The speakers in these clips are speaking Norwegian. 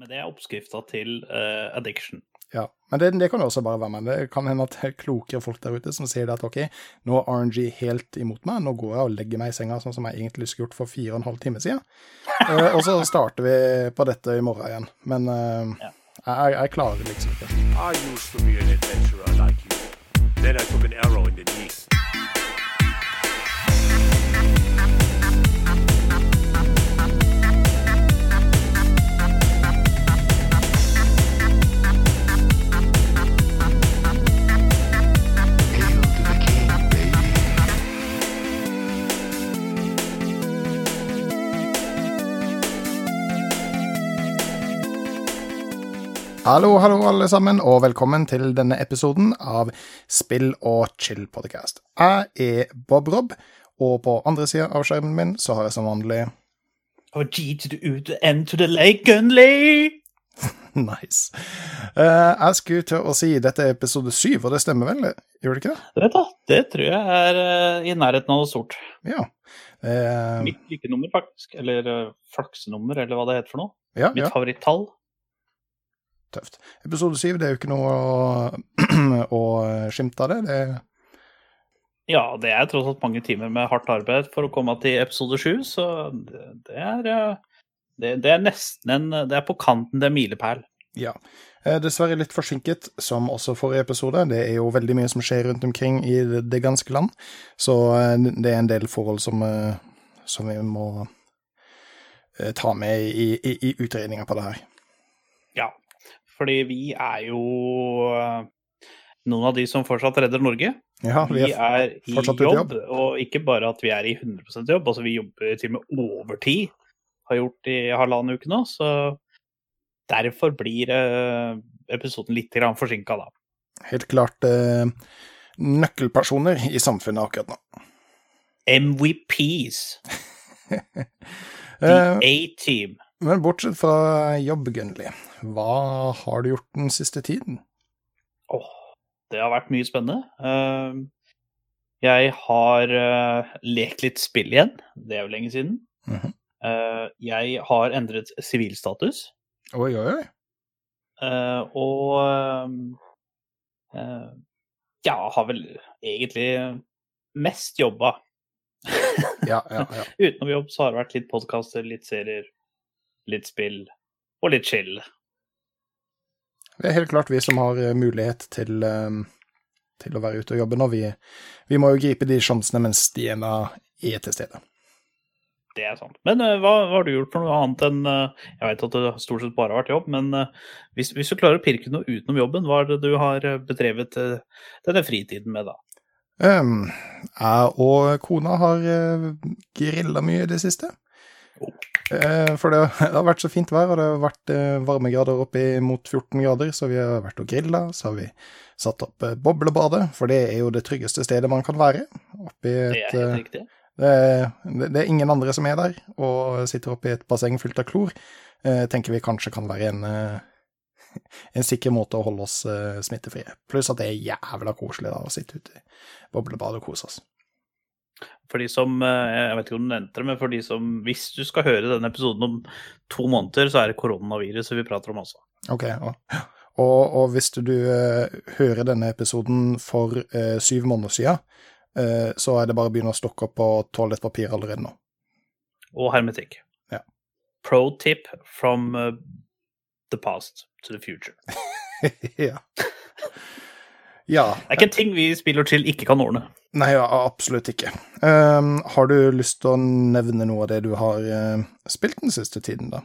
Men det er oppskrifta til uh, addiction. Ja, men det, det, kan jo også bare være med. Det kan hende at det er klokere folk der ute som sier det at OK, nå er RNG helt imot meg, nå går jeg og legger meg i senga sånn som jeg egentlig skulle gjort for fire og en halv time siden. uh, og så starter vi på dette i morgen igjen. Men uh, ja. jeg, jeg, klarer det liksom ikke. I used to be an adventurer like you. Then I took an arrow in the knee. Hallo, hallo, alle sammen, og velkommen til denne episoden av Spill og chill podcast. Jeg er Bob Rob, og på andre sida av skjermen min så har jeg som vanlig Og G to the U to N to the lake, Gunley! nice. Uh, jeg skulle til å si dette er episode syv, og det stemmer vel? Gjør det ikke det? Det, da, det tror jeg er uh, i nærheten av noe stort. Ja. Uh, Mitt lykkenummer, faktisk. Eller uh, flaksenummer, eller hva det heter for noe. Ja, Mitt ja. favorittall tøft. Episode syv, det er jo ikke noe å, å skimte av det. det ja, det er tross alt mange timer med hardt arbeid for å komme til episode sju, så det, det, er det, det, er nesten en Det er på kanten, det er milepæl. Ja. Eh, dessverre litt forsinket, som også forrige episode. Det er jo veldig mye som skjer rundt omkring i det ganske land, så eh, det er en del forhold som, eh, som vi må ta med i, i, i utredninga på det her. Fordi vi er jo eh, noen av de som fortsatt redder Norge. Ja, vi, er, vi er i jobb, og ikke bare at vi er i 100% jobb, altså vi jobber til og med overtid. Har gjort i halvannen uke nå, så derfor blir eh, episoden litt forsinka, da. Helt klart eh, nøkkelpersoner i samfunnet akkurat nå. MVPs. The A-team. Men bortsett fra jobb, Gunnli, hva har du gjort den siste tiden? Åh, oh, det har vært mye spennende. Uh, jeg har uh, lekt litt spill igjen. Det er jo lenge siden. Mm -hmm. jeg har endret sivilstatus. Oi, oi, oi. og ja, har vel egentlig mest jobba. ja, ja, ja. Utenom jobb så har det vært litt podkaster, litt serier litt spill og litt chill. Det er helt klart vi som har eh, mulighet til, eh, til å være ute og jobbe nå. Vi, vi, må jo gripe de sjansene mens de ennå er til stede. Det er sant. Men uh, hva, hva, har du gjort for noe annet enn Jeg vet at det stort sett bare har vært jobb, men hvis, hvis, du klarer å pirke noe utenom jobben, hva er det du har bedrevet denne fritiden med, da? Um, jeg og kona har grilla mye i det siste. Eh, for det, har vært så fint vær, og det har vært eh, varmegrader opp mot 14 grader, så vi har vært og grilla. Så har vi satt opp eh, boblebadet, for det er jo det tryggeste stedet man kan være. Oppi et, det er helt riktig. Det, det, er ingen andre som er der, og sitter oppi et basseng fylt av klor. tenker vi kanskje kan være en, en sikker måte å holde oss smittefrie. Pluss at det er jævla koselig da, å sitte ute i boblebadet og kose oss. For de som eh, Jeg vet ikke om du nevnte det, men for de som Hvis du skal høre denne episoden om to måneder, så er det koronaviruset vi prater om også. Ok, og, og, hvis du uh, hører denne episoden for uh, syv måneder siden, uh, så er det bare å begynne å stokke opp på toalettpapir allerede nå. Og hermetikk. Ja. Pro tip from the past to the future. ja. ja. Det er ikke en ting vi spiller til ikke kan ordne. Nei, ja, absolutt ikke. Um, har du lyst til å nevne noe av det du har uh, spilt den siste tiden, da?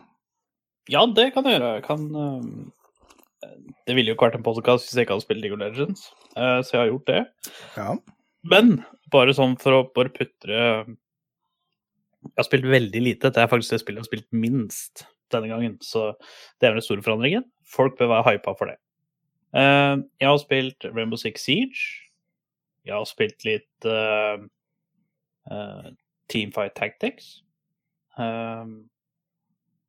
Ja, det kan jeg gjøre. Jeg kan uh, Det ville jo ikke vært en podkast hvis jeg ikke hadde spilt League of Legends, uh, så jeg har gjort det. Ja. Men bare sånn for å bare putre Jeg har spilt veldig lite. Det er faktisk det spillet jeg har spilt minst denne gangen, så det er den store forandringen. Folk bør være hypa for det. Jeg har spilt Rainbow Six Siege. Jeg har spilt litt uh, uh, Teamfight Tactics.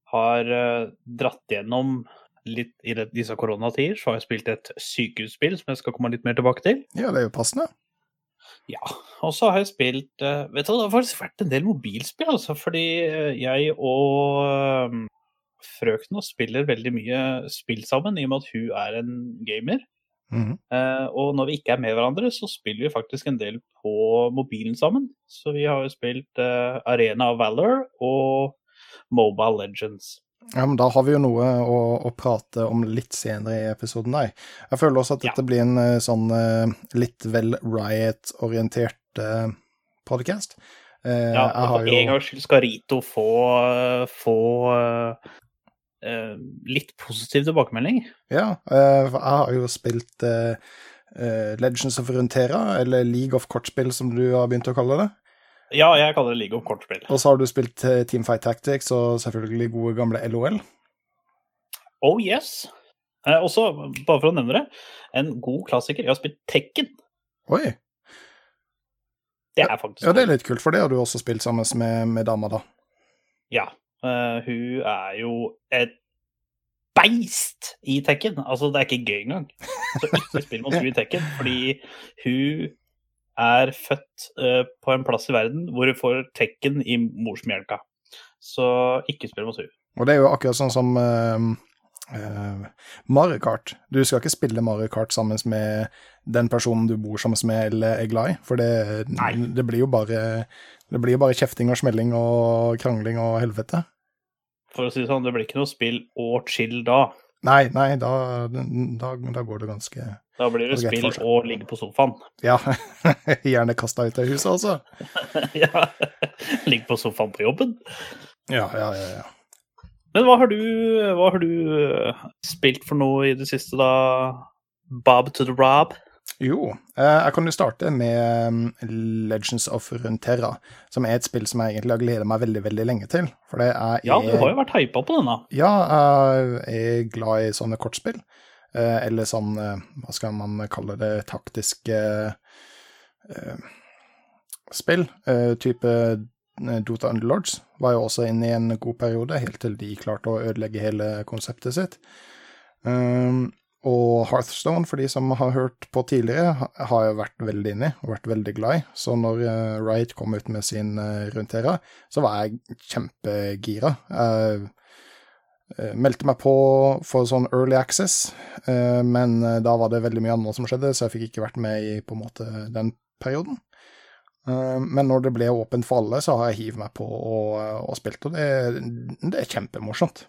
Har uh, dratt gjennom litt i det, disse koronatider, så har jeg spilt et sykehusspill som jeg skal komme litt mer tilbake til. Ja, det er jo passende. Ja, og så har jeg spilt Vet du, det har faktisk vært en del mobilspill, altså, fordi jeg og frøkna spiller veldig mye spill sammen, i og med at hun er en gamer. Mhm. Eh, og når vi ikke er med hverandre, så spiller vi faktisk en del på mobilen sammen. Så vi har jo spilt eh, Arena of Valor og Mobile Legends. Ja, men da har vi jo noe å, å prate om litt senere i episoden Nei. Jeg føler også at Ja. dette blir en eh, sånn litt vel Riot-orientert uh, podcast. Eh, Ja, og for jo en gangs skyld skal Rito få, få litt positiv tilbakemelding. Ja, eh, jeg har jo spilt eh, eh, Legends of Runeterra, eller League of kortspill som du har begynt å kalle det. Ja, jeg kaller det League of kortspill. Og så har du spilt eh, Teamfight Tactics og selvfølgelig gode gamle LOL. Oh yes. Eh, også, bare for å nevne det, en god klassiker. Jeg har spilt Tekken. Oi! Det er faktisk Ja, det er litt kult, for det har du også spilt sammen med, med dama, da. Ja. Eh, hun er jo et beist i Tekken. Altså, det er ikke gøy engang. Så ikke spill mot henne i Tekken, fordi hun er født uh, på en plass i verden hvor hun får Tekken i morsmjelka. Så ikke spill mot henne. Og det er jo akkurat sånn som uh, Mario Kart. Du skal ikke spille Mario Kart sammen med den personen du bor sammen med eller er glad i, for det, det blir jo bare det blir jo bare kjefting og smelling og krangling og helvete. For å si det sånn, det blir ikke noe spill og chill da. Nei, nei, da, da, da går det ganske Da blir det spill og ligge på sofaen. Ja, gjerne kasta ut av huset, altså. ja. Ligge på sofaen på jobben. Ja, ja, ja. ja. Men hva har du, hva har du eh, spilt for noe i det siste, da? Bob to the Rob? Jo, eh, jeg kan jo starte med mm, Legends of Runeterra, som er et spill som jeg egentlig har gledet meg veldig, veldig lenge til. For det er Ja, du har jo vært hypa på denne. Ja, jeg er glad i sånne kortspill. Eh, eller sånn, eh, hva skal man kalle det, taktiske spill. Type Dota Underlords var jo også inne i en god periode, helt til de klarte å ødelegge hele konseptet sitt. Og Hearthstone, for de som har hørt på tidligere, har jeg vært veldig inne i og vært veldig glad i. Så når eh, Riot kom ut med sin uh, Runeterra, så var jeg kjempegira. Jeg eh, meldte meg på for sånn early access, eh, men eh, da var det veldig mye annet som skjedde, så jeg fikk ikke vært med i på en måte den perioden. Eh, Men når det ble åpent for alle, så har jeg hivet meg på og, og spilt, og det, det er kjempemorsomt.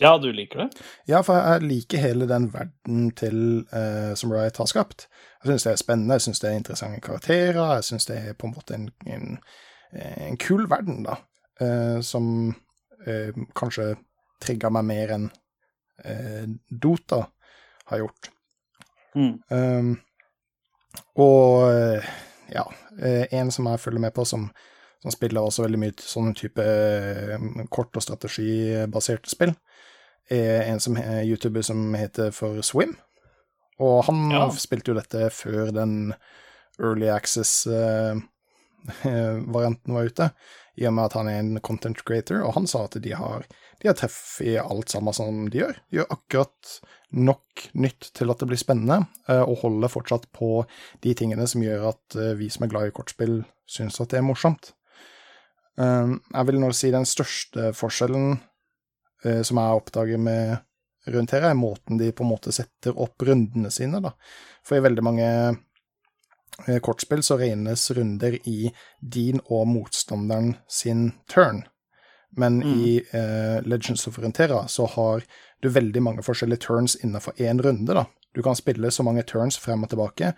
Ja, du liker det? Ja, for jeg liker hele den verden til, eh, som Riot har skapt. Jeg syns det er spennende, jeg syns det er interessante karakterer, jeg syns det er på en måte en, en, en kul verden, da. Eh, som eh, kanskje trigga meg mer enn eh, Dota har gjort. Mm. Um, og eh, ja, eh, en som jeg følger med på, som, som spiller også veldig mye sånne type eh, kort- og strategibaserte spill, er en som er YouTuber som heter for Swim. Og han Ja. spilte jo dette før den early access-varianten var ute, i og med at han er en content creator, og han sa at de har, de har treff i alt sammen som de gjør. De gjør akkurat nok nytt til at det blir spennende, eh, og holder fortsatt på de tingene som gjør at eh, vi som er glad i kortspill, syns at det er morsomt. Eh, Jeg vil nå si den største forskjellen eh, som jeg oppdager med rundt her, er måten de på en måte setter opp rundene sine, da. For i veldig mange eh, kortspill så regnes runder i din og motstanderen sin turn. Men Mm. i eh, Legends of Runeterra så har du veldig mange forskjellige turns innenfor én runde, da. Du kan spille så mange turns frem og tilbake eh,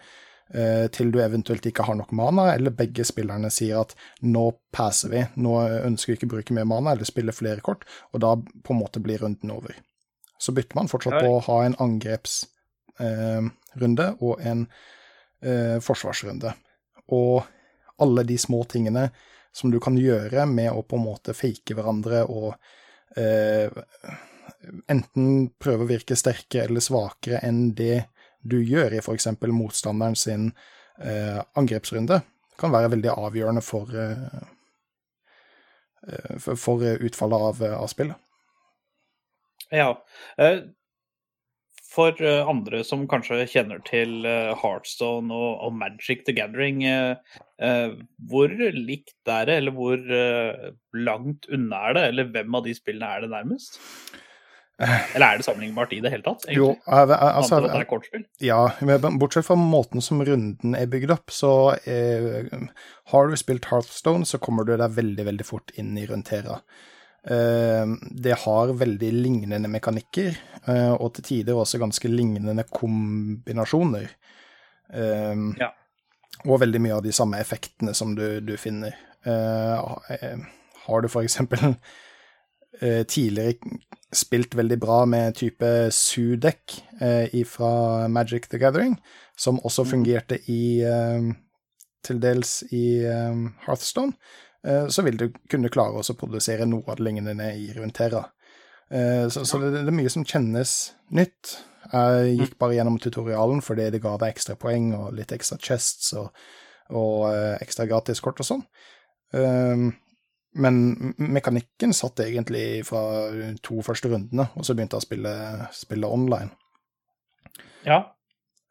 til du eventuelt ikke har nok mana, eller begge spillerne sier at nå passer vi, nå ønsker vi ikke å bruke mer mana eller spille flere kort, og da på en måte blir runden over. Så bytter man fortsatt på å ha en angrepsrunde eh, og en eh, forsvarsrunde. Og alle de små tingene som du kan gjøre med å på en måte fake hverandre og eh, enten prøve å virke sterkere eller svakere enn det du gjør i f.eks. motstanderen sin eh, angrepsrunde, kan være veldig avgjørende for, eh, eh, for, for utfallet av, av spillet. Ja. Eh, for uh, andre som kanskje kjenner til uh, Heartstone og, Magic the Gathering, hvor likt er det, eller hvor langt unna er det, eller hvem av de spillene er det nærmest? Eller er det sammenlignbart i det hele tatt? Egentlig? Jo, altså, det er kortspill? Ja, bortsett fra måten som runden er bygd opp, så eh, har du spilt Hearthstone, så kommer du deg veldig, veldig fort inn i Runtera. Eh, det har veldig lignende mekanikker, eh, og til tider også ganske lignende kombinasjoner. Uh, ja. Og veldig mye av de samme effektene som du, du finner. har du for eksempel tidligere spilt veldig bra med type Sudek eh, fra Magic the Gathering, som også mm. fungerte i eh, til dels i eh, Hearthstone, eh, så vil du kunne klare å produsere noe av det lignende i Runeterra. Eh, så, så det, er mye som kjennes nytt. Jeg gikk bare gjennom tutorialen fordi det ga deg ekstra poeng og litt ekstra chests og, og eh, ekstra gratiskort og sånn. Men mekanikken satt egentlig fra to første rundene, og så begynte jeg å spille, spille online. Ja.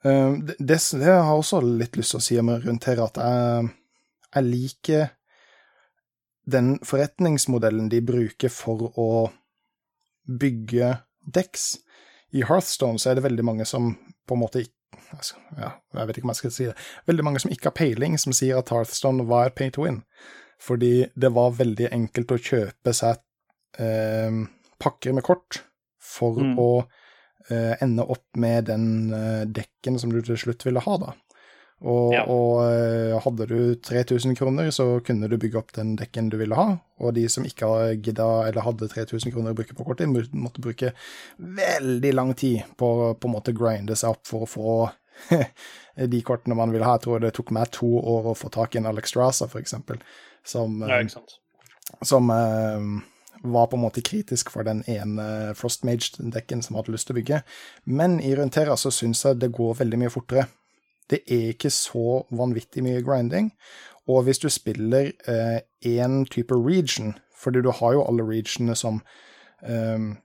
Uh, det, det, det, har jeg også litt lyst til å si om rundt her, at jeg, jeg liker den forretningsmodellen de bruker for å bygge decks. I Hearthstone så er det veldig mange som på en måte ikke ja, jeg vet ikke om jeg skal si det. Veldig mange som ikke har peiling, som sier at Hearthstone var pay to win fordi det var veldig enkelt å kjøpe seg eh, pakker med kort for mm. å eh, ende opp med den eh, dekken som du til slutt ville ha, da. Og, ja. og eh, hadde du 3000 kroner, så kunne du bygge opp den dekken du ville ha. Og de som ikke gidda eller hadde 3000 kroner å bruke på kortet, måtte bruke veldig lang tid på på en måte grinde seg opp for å få de kortene man ville ha. Jeg tror det tok meg to år å få tak i en Alex Strasa, for eksempel som, ja, som uh, var på en måte kritisk for den ene Frostmage-dekken som hadde lyst til å bygge. Men i Runtera så syns jeg det går veldig mye fortere. Det er ikke så vanvittig mye grinding. Og hvis du spiller én uh, type region, fordi du har jo alle regionene som um,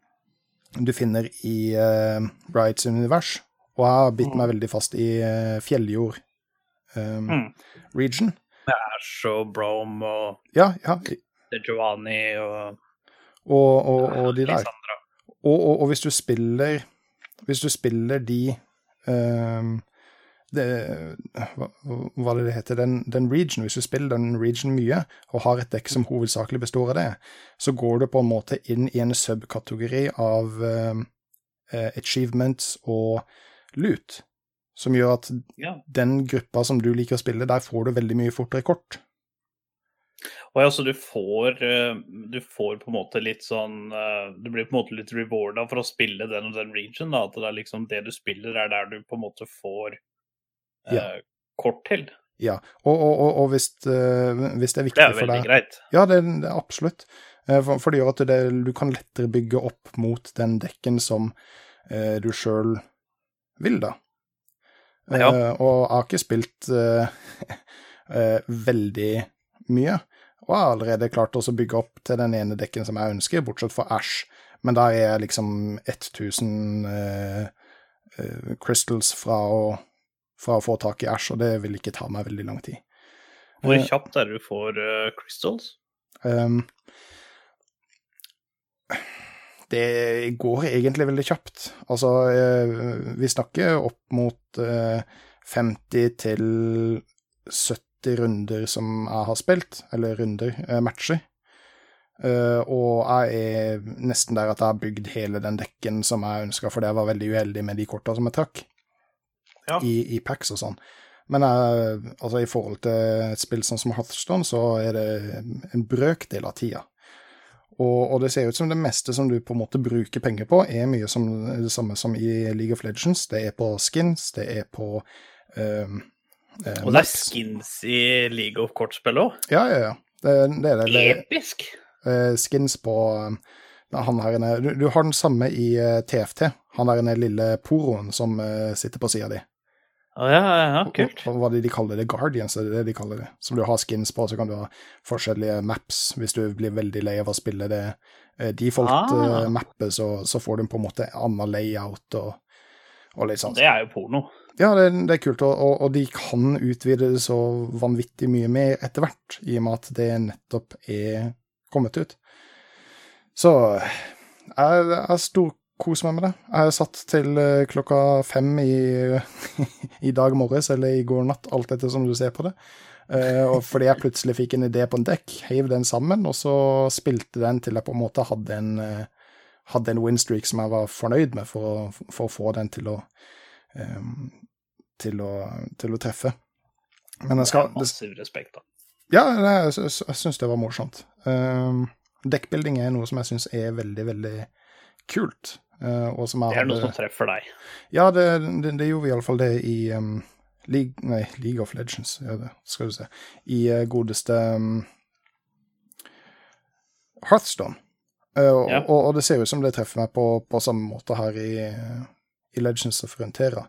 du finner i uh, Brights univers, og jeg har bitt meg mm. veldig fast i uh, fjelljord um, mm. Region. Ash og Brome og ja, ja. Giovanni og Og, og, og de der. Og, og, hvis du spiller Hvis du spiller de um, det, hva, hva det heter, den, den region, hvis du spiller den region mye, og har et dekk som hovedsakelig består av det, så går du på en måte inn i en subkategori av um, achievements og loot som gjør at ja. den gruppa som du liker å spille, der får du veldig mye fortere kort. Og ja, så du får, eh, du får på en måte litt sånn eh, Du blir på en måte litt rewarda for å spille den og den region. Da, at det er liksom det du spiller, er der du på en måte får eh, kort til. Ja, og, og, og, og hvis, hvis, det er viktig for deg Det er veldig greit. Ja, det, det er absolutt. For, for, det gjør at det, du kan lettere bygge opp mot den dekken som eh, du sjøl vil, da. Ja. Uh, og har ikke spilt uh, uh, veldig mye. Og har allerede klart å bygge opp til den ene dekken som jeg ønsker, bortsett fra Ash. Men der er jeg liksom 1000 crystals fra å, fra å, få tak i Ash, og det vil ikke ta meg veldig lang tid. Hvor kjapt er det du får crystals? Um, det går egentlig veldig kjapt. Altså, eh, vi snakker opp mot 50 eh, til 70 runder som jeg har spilt, eller runder, eh, matcher. og jeg er nesten der at jeg har bygd hele den dekken som jeg ønska, fordi jeg var veldig uheldig med de korta som jeg trakk ja. i, i packs og sånn. Men jeg, altså, i forhold til et spill sånn som Hearthstone, så er det en brøkdel av tida og, og, det ser ut som det meste som du på en måte bruker penger på, er mye som det samme som i League of Legends. Det er på skins, det er på um, Og det er skins i League of kortspill òg? Ja, ja, ja. Det, det er det. Episk! Uh, skins på uh, han her du, du, har den samme i TFT. Han der lille poroen som sitter på sida di. Oh, ja, ja, kult. Hva, hva de, de kaller det? Guardians, er det det de kaller det? Som du har skins på, så kan du ha forskjellige maps hvis du blir veldig lei av å spille det eh, default-mappet, ah. så, så, får du på en måte annen layout og Og litt sånn. Det er jo porno. Ja, det, det er kult, og, og, og, de kan utvide det så vanvittig mye mer etter hvert, i og med at det nettopp er kommet ut. Så jeg, jeg storkoser meg med det. Jeg har satt til eh, klokka fem i, i dag morges, eller i går natt, alt etter som du ser på det. Uh, fordi jeg plutselig fikk en idé på en dekk, heiv den sammen, og så spilte den til jeg på en måte hadde en, uh, hadde en winstreak som jeg var fornøyd med, for å, for å få den til å um, til å, til å treffe. Men jeg skal massiv respekt, da. Ja, jeg, jeg, syns det var morsomt. Um, dekkbuilding er noe som jeg syns er veldig, veldig kult. Og som jeg det er noe som treffer deg? Ja, det, det, det gjorde iallfall det i um, League, nei, League of Legends, ja, det skal du se. I uh, godeste um, Hearthstone. Uh, ja. og, og, det ser ut som det treffer meg på, på samme måte her i, i Legends of Frontera.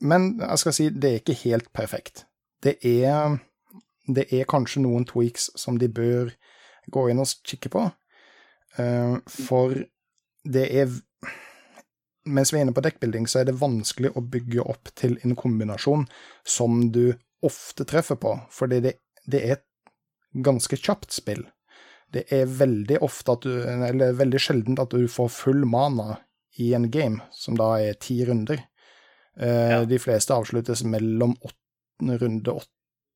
Men jeg skal si, det er ikke helt perfekt. Det er, det er kanskje noen tweaks som de bør gå inn og kikke på. Uh, for det er Mens vi er inne på dekkbuilding, så er det vanskelig å bygge opp til en kombinasjon som du ofte treffer på, fordi det, det er et ganske kjapt spill. Det er veldig du, eller veldig sjeldent at du får full mana i en game, som da er ti runder. Uh, ja. De fleste avsluttes mellom åtte, runde åtte,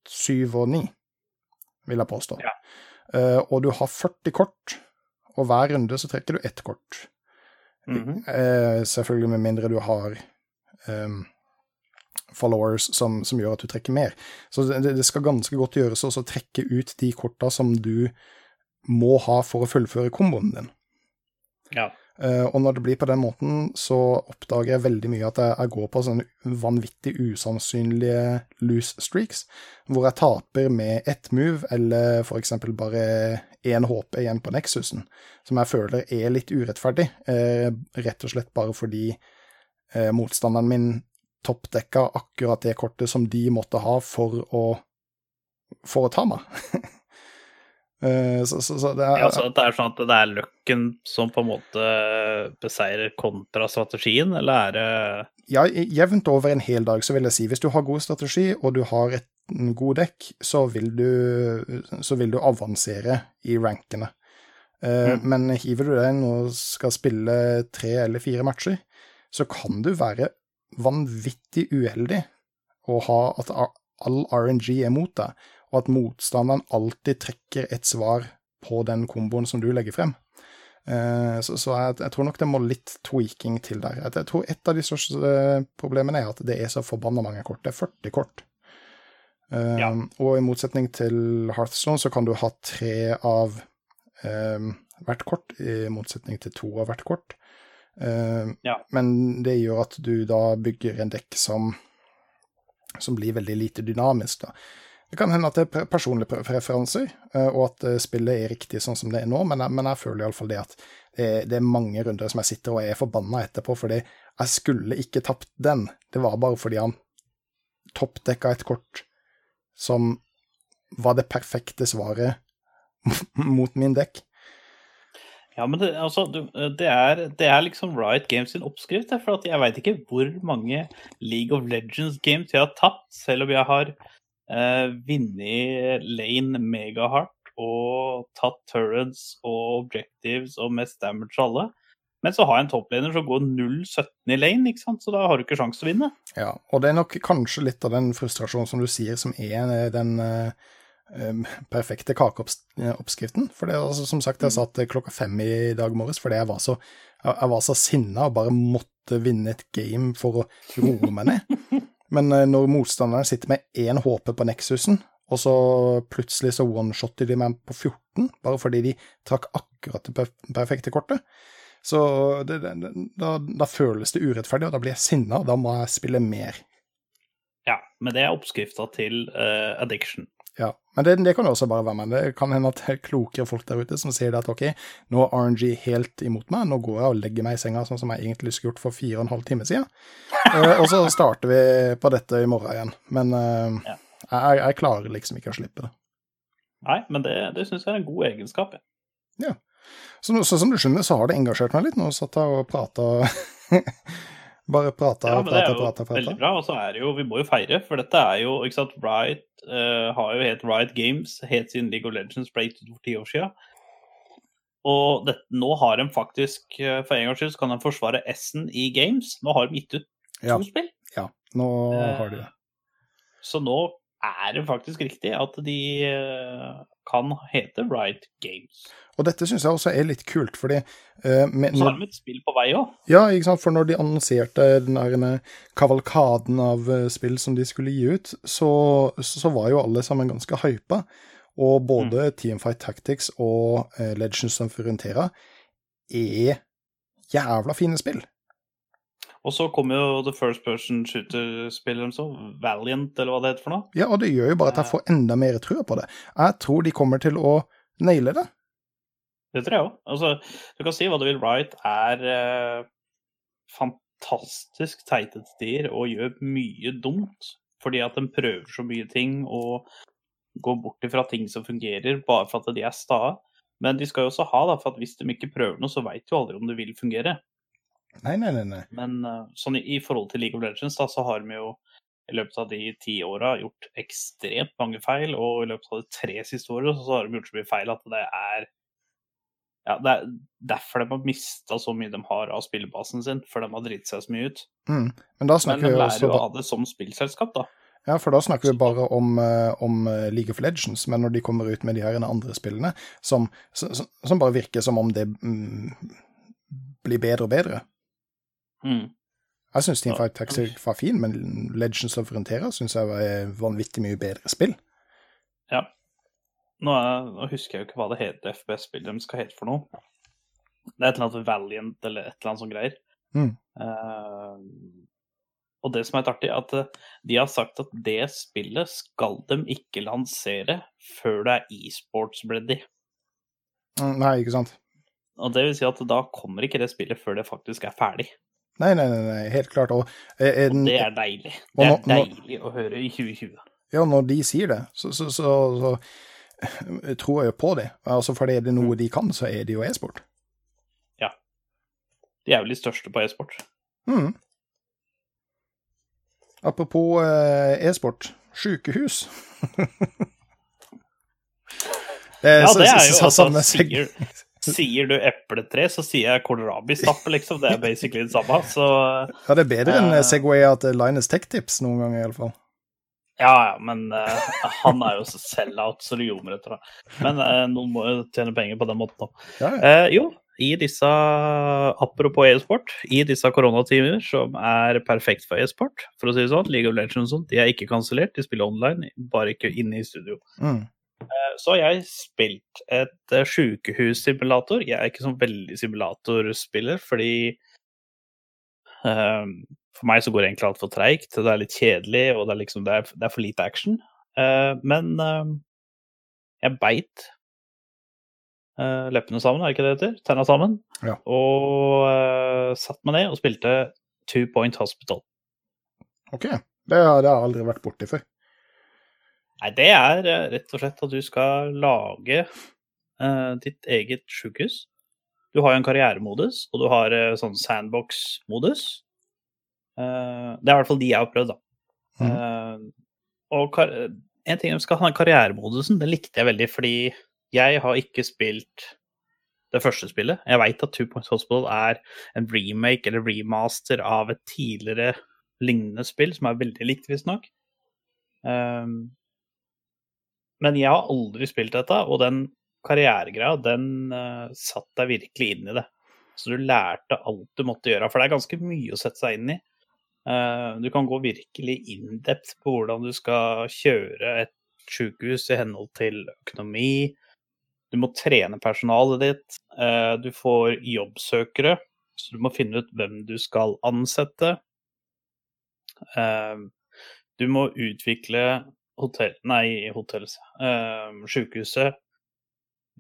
syv og ni, vil jeg påstå. Ja. Uh, og du har 40 kort, og hver runde så trekker du ett kort. Mm -hmm. selvfølgelig med mindre du har um, followers som, som, gjør at du trekker mer. Så det, det skal ganske godt gjøres å trekke ut de korta som du må ha for å fullføre komboen din. Ja. Uh, og når det blir på den måten, så oppdager jeg veldig mye at jeg, jeg går på sånne vanvittig usannsynlige loose streaks, hvor jeg taper med ett move, eller f.eks. bare én HP igjen på Nexusen, som jeg føler er litt urettferdig, uh, rett og slett bare fordi uh, motstanderen min toppdekka akkurat det kortet som de måtte ha for å, for å ta meg. Uh, så, så, så det, er, ja, så det er sånn at det er løkken som på en måte beseirer kontrastrategien, eller er det Ja, jevnt over en hel dag, så vil jeg si. Hvis du har god strategi, og du har et god dekk, så vil du, så vil du avansere i rankene. Uh, mm. Men hiver du deg og skal spille tre eller fire matcher, så kan du være vanvittig uheldig og ha at all RNG er mot deg og at motstanderen alltid trekker et svar på den komboen som du legger frem. Uh, så, så jeg, jeg, tror nok det må litt tweaking til der. Jeg, tror et av de største uh, problemene er at det er så forbanna mange kort. Det er 40 kort. Ja. Og i motsetning til Hearthstone så kan du ha tre av hvert kort, i motsetning til to av hvert kort. Ja. Men det gjør at du da bygger en dekk som, som blir veldig lite dynamisk. da. Det kan hende at det er personlige preferanser, eh, og at eh, spillet er riktig sånn som det er nå, men jeg, men jeg føler iallfall det at det er, det er, mange runder som jeg sitter og er forbanna etterpå, fordi jeg skulle ikke tapt den. Det var bare fordi han toppdekka et kort som var det perfekte svaret mot min dekk. Ja, men det, altså, det, er, det er, liksom Riot Games sin oppskrift. For jeg veit ikke hvor mange League of Legends-games jeg har tapt, selv om jeg har eh, vunnet lane megahardt og tatt turrets og objectives og mest damage alle. Men så har jeg en topplaner som går 0-17 i lane, ikke sant? så da har du ikke sjanse til å vinne. Ja, og det er nok kanskje litt av den frustrasjonen som du sier, som er eh, den uh, perfekte kakeoppskriften. For det er altså, som sagt, jeg satt klokka fem i dag morges fordi jeg var så, jeg var så sinna og bare måtte vinne et game for å roe meg ned. Men eh, når motstanderen sitter med én HP på Nexusen, og så plutselig så one-shotter de meg på 14, bare fordi de trakk akkurat det perfekte kortet, så det, det, da, da, føles det urettferdig, og da blir jeg sinna, og da må jeg spille mer. Ja, men det er oppskrifta til uh, addiction. Ja, men det, det, kan jo også bare være med. Det kan hende at det er klokere folk der ute som sier at ok, nå er RNG helt imot meg, nå går jeg og legger meg i senga sånn som jeg egentlig skulle gjort for fire og en halv time siden. uh, og så starter vi på dette i morgen igjen. Men uh, ja. jeg, jeg, klarer liksom ikke å slippe det. Nei, men det, det syns jeg er en god egenskap. Ja. Så, så, som du skjønner, så har det engasjert meg litt. Nå satt jeg og prata Bare prata Ja, og men det er prata, jo prata, veldig bra. Og så er det jo Vi må jo feire, for dette er jo ikke sant, Riot uh, har jo het Riot Games helt siden League of Legends ble gitt for ti år siden. Og det, nå har de faktisk, eh, for en gangs skyld, så kan de forsvare S-en i games. Nå har de gitt ut to Ja. spill. Ja, nå Eh, har de det. Så nå er det faktisk riktig at de eh, kan hete Riot Games. Og dette syns jeg også er litt kult, fordi uh, med, så har de et spill på vei òg. Ja, ikke sant, for når de annonserte den der kavalkaden av eh, spill som de skulle gi ut, så, så var jo alle sammen ganske hypa. Og både Teamfight Tactics og uh, Legends of Runeterra er jævla fine spill. Og så kommer jo The First Person Shooter-spilleren så, Valiant, eller hva det heter for noe. Ja, og det gjør jo bare at jeg får enda mer trua på det. Jeg tror de kommer til å naile det. Det tror jeg òg. Altså, du kan si hva du vil. Wright er eh, fantastisk teite til tider og gjør mye dumt. Fordi at de prøver så mye ting og går bort ifra ting som fungerer, bare for at de er sta. Men de skal jo også ha, da, for at hvis de ikke prøver noe, så veit du aldri om det vil fungere. Nei, nei, nei. nei. Men eh, sånn i, forhold til League of Legends, da, så har vi jo i løpet av de ti åra gjort ekstremt mange feil, og i løpet av de tre siste åra så har de gjort så mye feil at det er ja, Det er derfor de har mista så mye de har av spillebasen sin, for de har dritt seg så mye ut. Mm. Men da Men de lærer også jo av det som spillselskap, da. Ja, for da snakker vi bare om, eh, om eh, League of Legends, men når de kommer ut med de her andre spillene, som, som, som bare virker som om det mm, blir bedre og bedre. Mm. Jeg syns. Teamfight Tactics var fin, men Legends of Runeterra syns jeg var vanvittig mye bedre spill. Ja. Nå, er, nå husker jeg jo ikke hva det heter FPS-spillet de skal hete for noe. Det er et eller annet Valiant eller et eller annet sånt greier. Mm. Uh, og det som er litt artig, er at eh, de har sagt at det spillet skal de ikke lansere før det er e-sports-ready. Mm, Nei, ikke sant? Og det vil si at da kommer ikke det spillet før det faktisk er ferdig. Nei, nei, nei, nei helt klart. Og, eh, eh, Og det er deilig. Det er nå- deilig å høre i 2020. ja, når de sier det, så, så, så, så eh, tror jeg jo på det. Altså, for er det noe de kan, så er det jo e-sport. Ja. De er vel de største på e-sport. Mm. Apropos e-sport, sykehus. det Ja, det er jo så- altså, seg- sier, du epletre, så sier jeg kålrabistappe, liksom. Det er basically det samme. Så Ja, det er bedre enn uh, Segway til Linus Tech Tips noen ganger, iallfall. ja, ja, men uh, han er jo sell-out, så det ljomer etter det. Men uh, noen må jo tjene penger på den måten òg. Ja, ja. Eh, jo, i disse Apropos e-sport, i disse koronatimer som er perfekt for e-sport, for å si det sånn, League of Legends og sånt, de er ikke kansellert, de spiller online, bare ikke inne i studio. Mm. Eh, Så har jeg spilt et uh, sjukehussimulator. Jeg er ikke sånn veldig simulatorspiller, fordi um, For meg så går det egentlig altfor treigt. Det er litt kjedelig, og det er, liksom, det er, det er for lite action. Uh, men eh, jeg beit uh, leppene sammen, er det ikke det det heter? Tenna sammen. Ja. Og uh, satte meg ned og spilte Two Point Hospital. OK. Det har det har jeg aldri vært borti før. Nei, det er eh, rett og slett at du skal lage eh, ditt eget sjukehus. Du har jo en karrieremodus, og du har eh, sånn sandbox-modus. Eh, det er i hvert fall de jeg har prøvd, da. Mm. Eh, og kar en ting jeg skal ha, den karrieremodusen, den likte jeg veldig, fordi jeg har ikke spilt det første spillet. Jeg veit at Two Points Hospital er en remake eller remaster av et tidligere lignende spill, som er veldig likt, visstnok. Um, men jeg har aldri spilt dette, og den karrieregreia, den uh, satt deg virkelig inn i det. Så du lærte alt du måtte gjøre, for det er ganske mye å sette seg inn i. Uh, du kan gå virkelig in-depth på hvordan du skal kjøre et sykehus i henhold til økonomi. Du må trene personalet ditt. Uh, du får jobbsøkere, så du må finne ut hvem du skal ansette. Du må utvikle hotell, nei, hotells, eh, sykehuset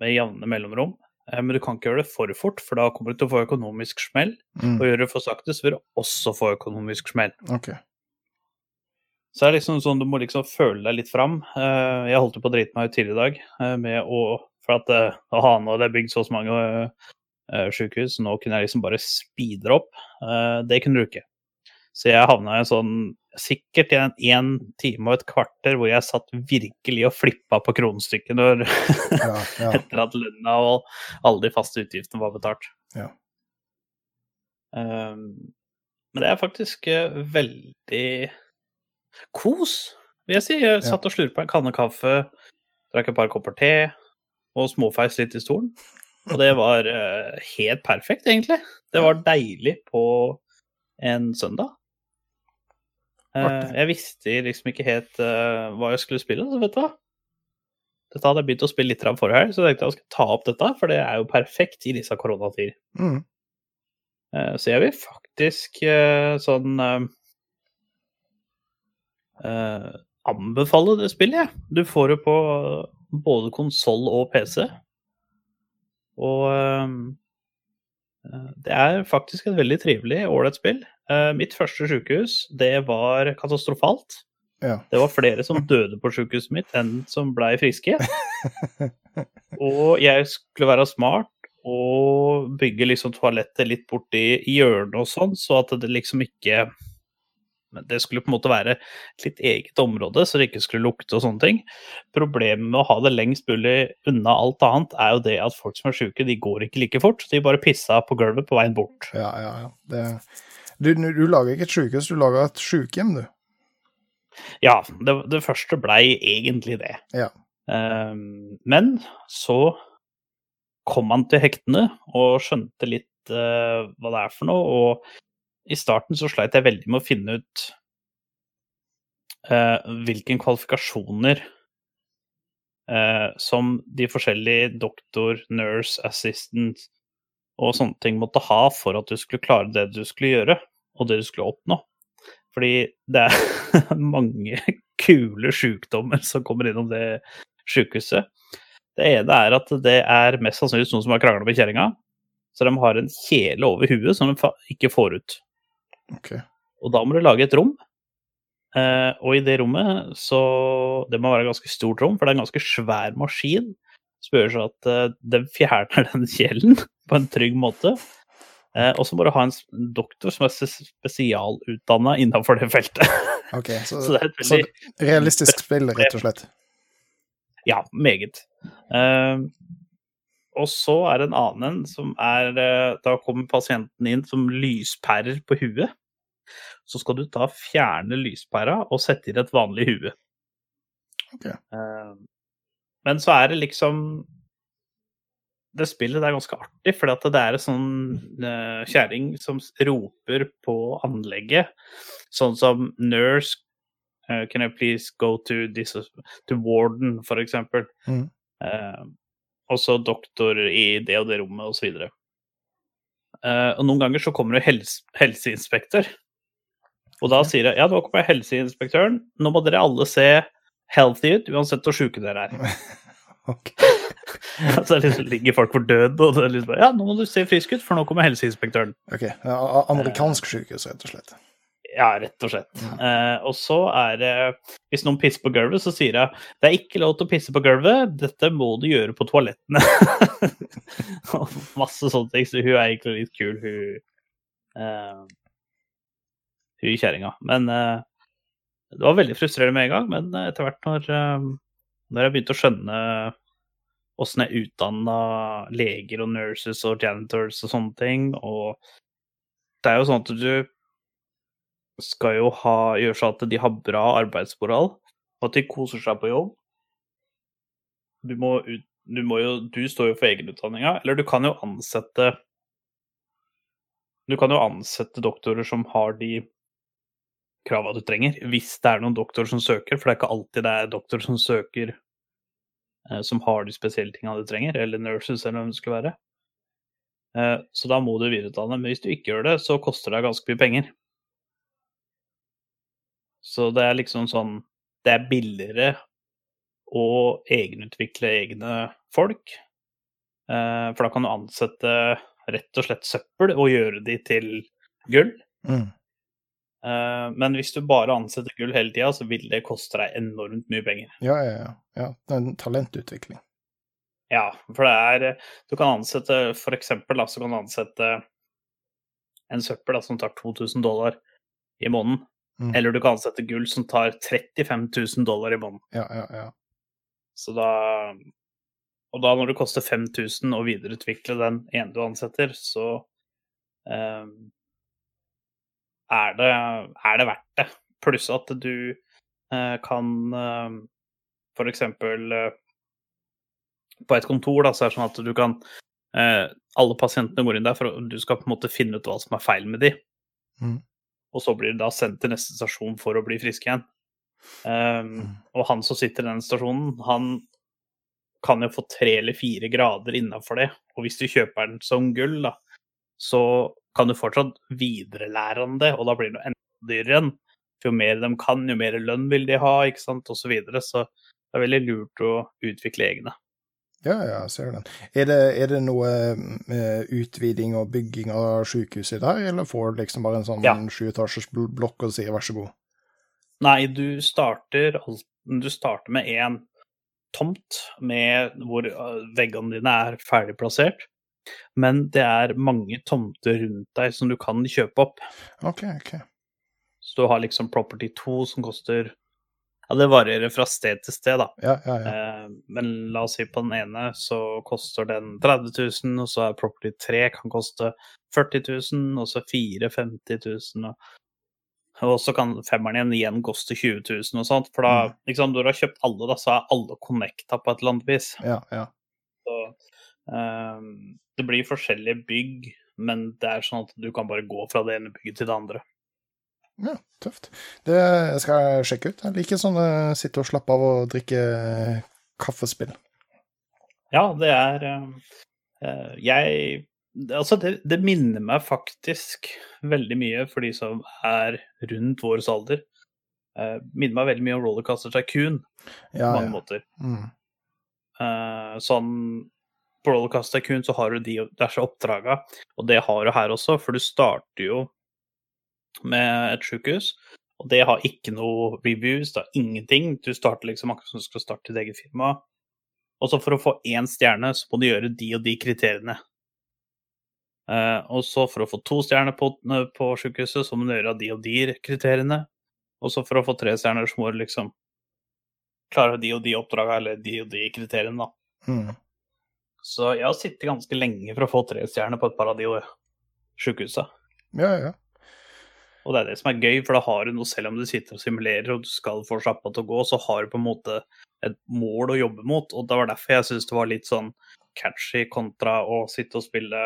med jevne mellomrom. Eh, Men du kan ikke gjøre det for fort, for da kommer du til å få økonomisk smell. Mm. Og gjør det for sakte, så vil du også få økonomisk smell. OK. Så det er liksom sånn, du må liksom føle deg litt fram. Eh, Jeg holdt på å drite meg ut tidligere i dag eh, med å For at eh, det er bygd så mange eh, sykehus, nå kunne jeg liksom bare speede opp. Eh, Det kunne du ikke. Så jeg havna i en sånn sikkert en én time og et kvarter hvor jeg satt virkelig og flippa på kronestykket Ja, ja. etter at lønna og alle de faste utgiftene var betalt. Ja. Um, men det er faktisk eh, veldig kos, vil jeg si. Jeg satt og slurpa en kanne kaffe, drakk et par kopper te og småfeis litt i stolen. Og det var uh, helt perfekt, egentlig. Det var deilig på en søndag. Eh, Artig. jeg visste liksom ikke helt uh, hva jeg skulle spille, så vet du hva. Dette hadde jeg begynt å spille litt av forrige helg, så jeg tenkte jeg skulle ta opp dette, for det er jo perfekt i disse koronatider. Mm. Uh, Så jeg vil faktisk uh, sånn anbefale det spillet, jeg. Du får det på både konsoll og PC. Og det er faktisk et veldig trivelig, ålreit spill. Eh, Mitt første sykehus, det var katastrofalt. Ja. Det var flere som døde på sykehuset mitt enn som blei friske. Og jeg skulle være smart og bygge liksom toalettet litt borti hjørnet og sånn, så at det liksom ikke men Det skulle på en måte være et litt eget område, så det ikke skulle lukte og sånne ting. Problemet med å ha det lengst mulig unna alt annet, er jo det at folk som er syke, de går ikke like fort. De bare pissa på gulvet på veien bort. Ja, ja, ja. Det, du, du lager ikke et sykehus, du lager et sykehjem, du. Ja, det, det første blei egentlig det. Ja. Um, men så kom han til hektene og skjønte litt uh, hva det er for noe. Og i starten så sleit jeg veldig med å finne ut uh, hvilke kvalifikasjoner uh, som de forskjellige doktor, nurse, assistant og sånne ting måtte ha for at du skulle klare det du skulle gjøre, og det du skulle oppnå. Fordi det er mange kule sjukdommer som kommer innom det sjukehuset. Det ene er at det er mest sannsynligvis noen som har krangla med kjerringa. Så de har en kjele over huet som de ikke får ut. Okay. Og da må du lage et rom. Eh, og i det rommet så Det må være et ganske stort rom, for det er en ganske svær maskin som seg at eh, den fjerner den kjelen på en trygg måte. Eh, og så må du ha en doktor som er spesialutdanna innenfor det feltet. Ok, så, så det er et så realistisk spill, rett og slett. Ja, meget. Uh, og så er det en annen en som er uh, Da kommer pasienten inn som lyspærer på huet. Så skal du da fjerne lyspæra og sette inn et vanlig hue. Ok. Eh, men så er det liksom Det spillet er ganske artig, for det er en sånn uh, kjerring som roper på anlegget, sånn som nurse uh, Can I please go to this to warden, for eksempel. Mm. Uh, og så doktor i det og det rommet, osv. Uh, og noen ganger så kommer det helse, helseinspektør. Og da sier jeg ja, nå kommer helseinspektøren. Nå må dere alle se healthy ut, uansett hvor sjuke dere er. Ok. altså, liksom ligger folk for død, og det er liksom Ja, nå må du se frisk ut, for nå kommer helseinspektøren. Ok, Amerikansk sykehus, rett og slett. Ja, rett og slett. Eh, og så er det Hvis noen pisser på gulvet, så sier jeg det er ikke lov til å pisse på gulvet, dette må du gjøre på toalettene. og masse sånne ting. Så hun er egentlig litt kul, hun uh, Hun kjerringa. Men eh, det var veldig frustrerende med en gang. Men etter hvert når, eh, når jeg begynte å skjønne åssen jeg utdanna leger og nurses og janitors og sånne ting, og det er jo sånn at du skal jo ha, gjøre sånn at de har bra arbeidsmoral, og at de koser seg på jobb. Du må, ut, du må jo Du står jo for egenutdanninga, eller du kan jo ansette Du kan jo ansette doktorer som har de krava du trenger, hvis det er noen doktor som søker, for det er ikke alltid det er doktor som søker eh, som har de spesielle tinga du trenger, eller nurses, eller hva det skulle være. Eh, så da må du videreutdanne. Men hvis du ikke gjør det, så koster det ganske mye penger. Så det er liksom sånn Det er billigere å egenutvikle egne folk. Eh, for da kan du ansette rett og slett søppel og gjøre de til gull. Mm. Eh, men hvis du bare ansetter gull hele tida, så vil det koste deg enormt mye penger. Ja, ja, ja. ja. Det er en talentutvikling. Ja, for det er Du kan ansette for eksempel, da, så kan du ansette en søppel da, som tar 2000 dollar. i måneden. Mm. Eller du kan ansette gull som tar 35 000 dollar i måneden. Ja, ja, ja. Så da Og da når det koster 5000 å videreutvikle den ene du ansetter, så eh, er, det, er det verdt det. Pluss at du eh, kan eh, eksempel eh, På et kontor da, så er det sånn at du kan eh, Alle pasientene går inn der for du skal på en måte finne ut hva som er feil med de. Mm. Og så blir de da sendt til neste stasjon for å bli friske igjen. Um, Mm. og han som sitter i den stasjonen, han kan jo få tre eller fire grader innafor det. Og hvis du kjøper den som gull, da, så kan du fortsatt viderelære om det, og da blir det enda dyrere igjen. Jo mer de kan, jo mer lønn vil de ha, ikke sant, og så videre. Så det er veldig lurt å utvikle egne. Ja, ja, ser den. Er det, er det noe eh, utviding og bygging av sykehuset der, eller får du liksom bare en sånn Ja. sjuetasjers blokk og sier vær så god? Nei, du starter, du starter med én tomt med hvor øh, veggene dine er ferdig plassert. Men det er mange tomter rundt deg som du kan kjøpe opp. OK, OK. Så du har liksom Property 2 som koster Ja, det varierer fra sted til sted, da. Ja, ja, ja. Eh, men la oss si på den ene så koster den 30 000, og så er Property 3 kan koste 40 000, og så 4 50 000. Og, og så kan femmeren igjen igjen koste 20 000 og sånt. For da, Mm. liksom, når du har kjøpt alle, da, så er alle connecta på et eller annet vis. ja, ja. Så, det blir forskjellige bygg, men det er sånn at du kan bare gå fra det ene bygget til det andre. Ja, tøft. Det skal jeg sjekke ut. Jeg liker sånn å sitte og slappe av og drikke eh, kaffespill. Ja, det er eh, eh, Jeg Altså, det, det minner meg faktisk veldig mye for de som er rundt vår alder. Uh, minner meg veldig mye om Rollercoaster Tycoon på mange ja. måter. Mm. Eh, sånn På Rollercoaster Tycoon så har du de diverse oppdraga, og det har du her også, for du starter jo med et sjukehus. Og det har ikke noe reviews, det har ingenting. Du starter liksom akkurat som du skal starte ditt eget firma. Og så for å få én stjerne, så må du gjøre de og de kriteriene. Eh, og så for å få to stjerner på, på sykehuset, så må du gjøre de og de kriteriene. Og så for å få tre stjerner, så må du liksom klare de og de oppdraga, eller de og de kriteriene, da. Mm. Så jeg har sittet ganske lenge for å få tre stjerner på et par av de sjukehusa. Ja, ja. Og det er det som er gøy, for da har du noe, selv om du sitter og simulerer og du skal få sjappa til å gå, så har du på en måte et mål å jobbe mot. Og det var derfor jeg syns det var litt sånn catchy kontra å sitte og spille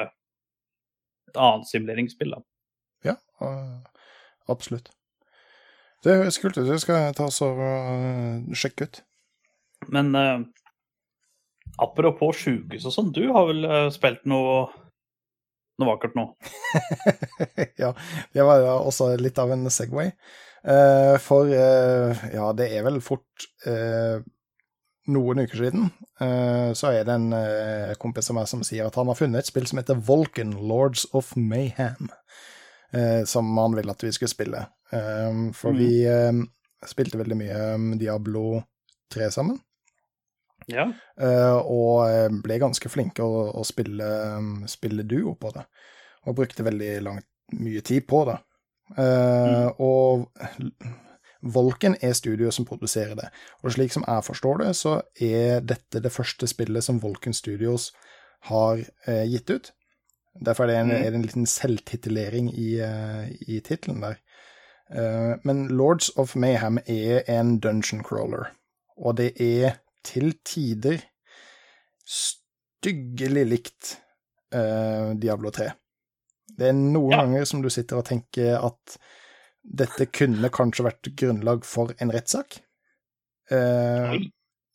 et annet simuleringsspill, da. Ja, uh, absolutt. Det høres kult ut. Det skal jeg ta og uh, sjekke ut. Men eh, apropos sjukehus og sånn, du har vel eh, spilt noe noe vakkert nå? ja, det var også litt av en Segway. Uh, for uh, ja, det er vel fort uh, noen uker siden, så er det en kompis av meg som sier at han har funnet et spill som heter Vulcan Lords of Mayhem, som han ville at vi skulle spille. For Mm. vi spilte veldig mye Diablo 3 sammen. Ja. Eh, og eh, ble ganske flinke å, å spille, um, spille duo på det. Og brukte veldig langt, mye tid på det. Mm. Og Volken er studioet som produserer det. Og slik som jeg forstår det, så er dette det første spillet som Volken Studios har eh, gitt ut. Derfor er det en, Mm. er det en liten selvtitulering i, i tittelen der. Eh, men Lords of Mayhem er en dungeon crawler, og det er til tider styggelig likt uh, Diablo 3. Det er noen Ja. ganger som du sitter og tenker at dette kunne kanskje vært grunnlag for en rettssak. Uh,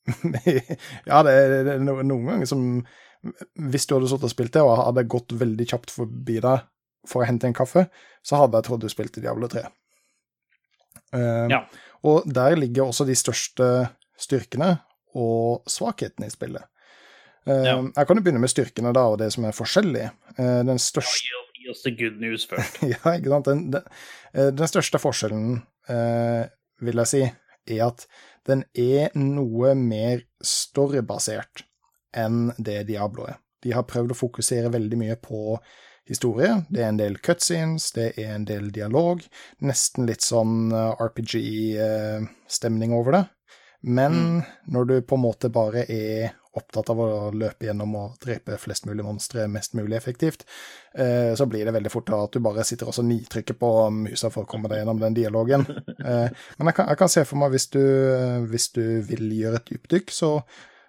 ja, det er, noen ganger som Hvis du hadde sittet og spilt det, og hadde gått veldig kjapt forbi deg for å hente en kaffe, så hadde jeg trodd du spilte Diablo 3. Uh, Ja. Og der ligger også de største styrkene og svakhetene i spillet. Eh, Ja. Jeg kan jo begynne med styrkene, da, og det som er forskjellig. Eh, den største oss- Gi oss the good news først. ja, ikke sant. Den, den, eh, den største forskjellen, eh, vil jeg si, er at den er noe mer storybasert enn det Diablo er. De har prøvd å fokusere veldig mye på historie. Det er en del cutscenes, det er en del dialog. Nesten litt sånn RPG-stemning over det. Men mm. når du på en måte bare er opptatt av å løpe gjennom og drepe flest mulig monstre mest mulig effektivt, eh, så blir det veldig fort at du bare sitter og nitrykker på musa for å komme deg gjennom den dialogen. Eh, men jeg kan, jeg kan, se for meg, hvis du, hvis du vil gjøre et dypdykk, så,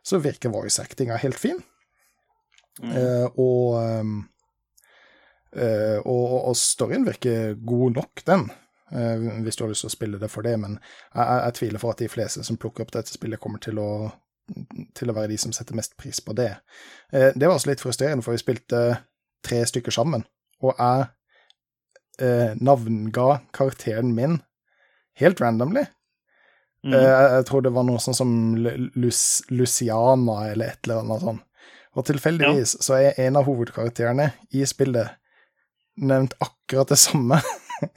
så virker voice actinga helt fin. Mm. Eh, og, og, og storyen virker god nok, den. Hvis du har lyst til å spille det for det, men jeg, jeg tviler for at de fleste som plukker opp dette spillet, kommer til å til å være de som setter mest pris på det. Eh, det var også litt frustrerende, for vi spilte tre stykker sammen, og jeg eh, navnga karakteren min helt randomly. Mm. Eh, jeg tror det var noe sånn som Lus Luciana eller et eller annet sånt. Og tilfeldigvis ja. så er en av hovedkarakterene i spillet nevnt akkurat det samme.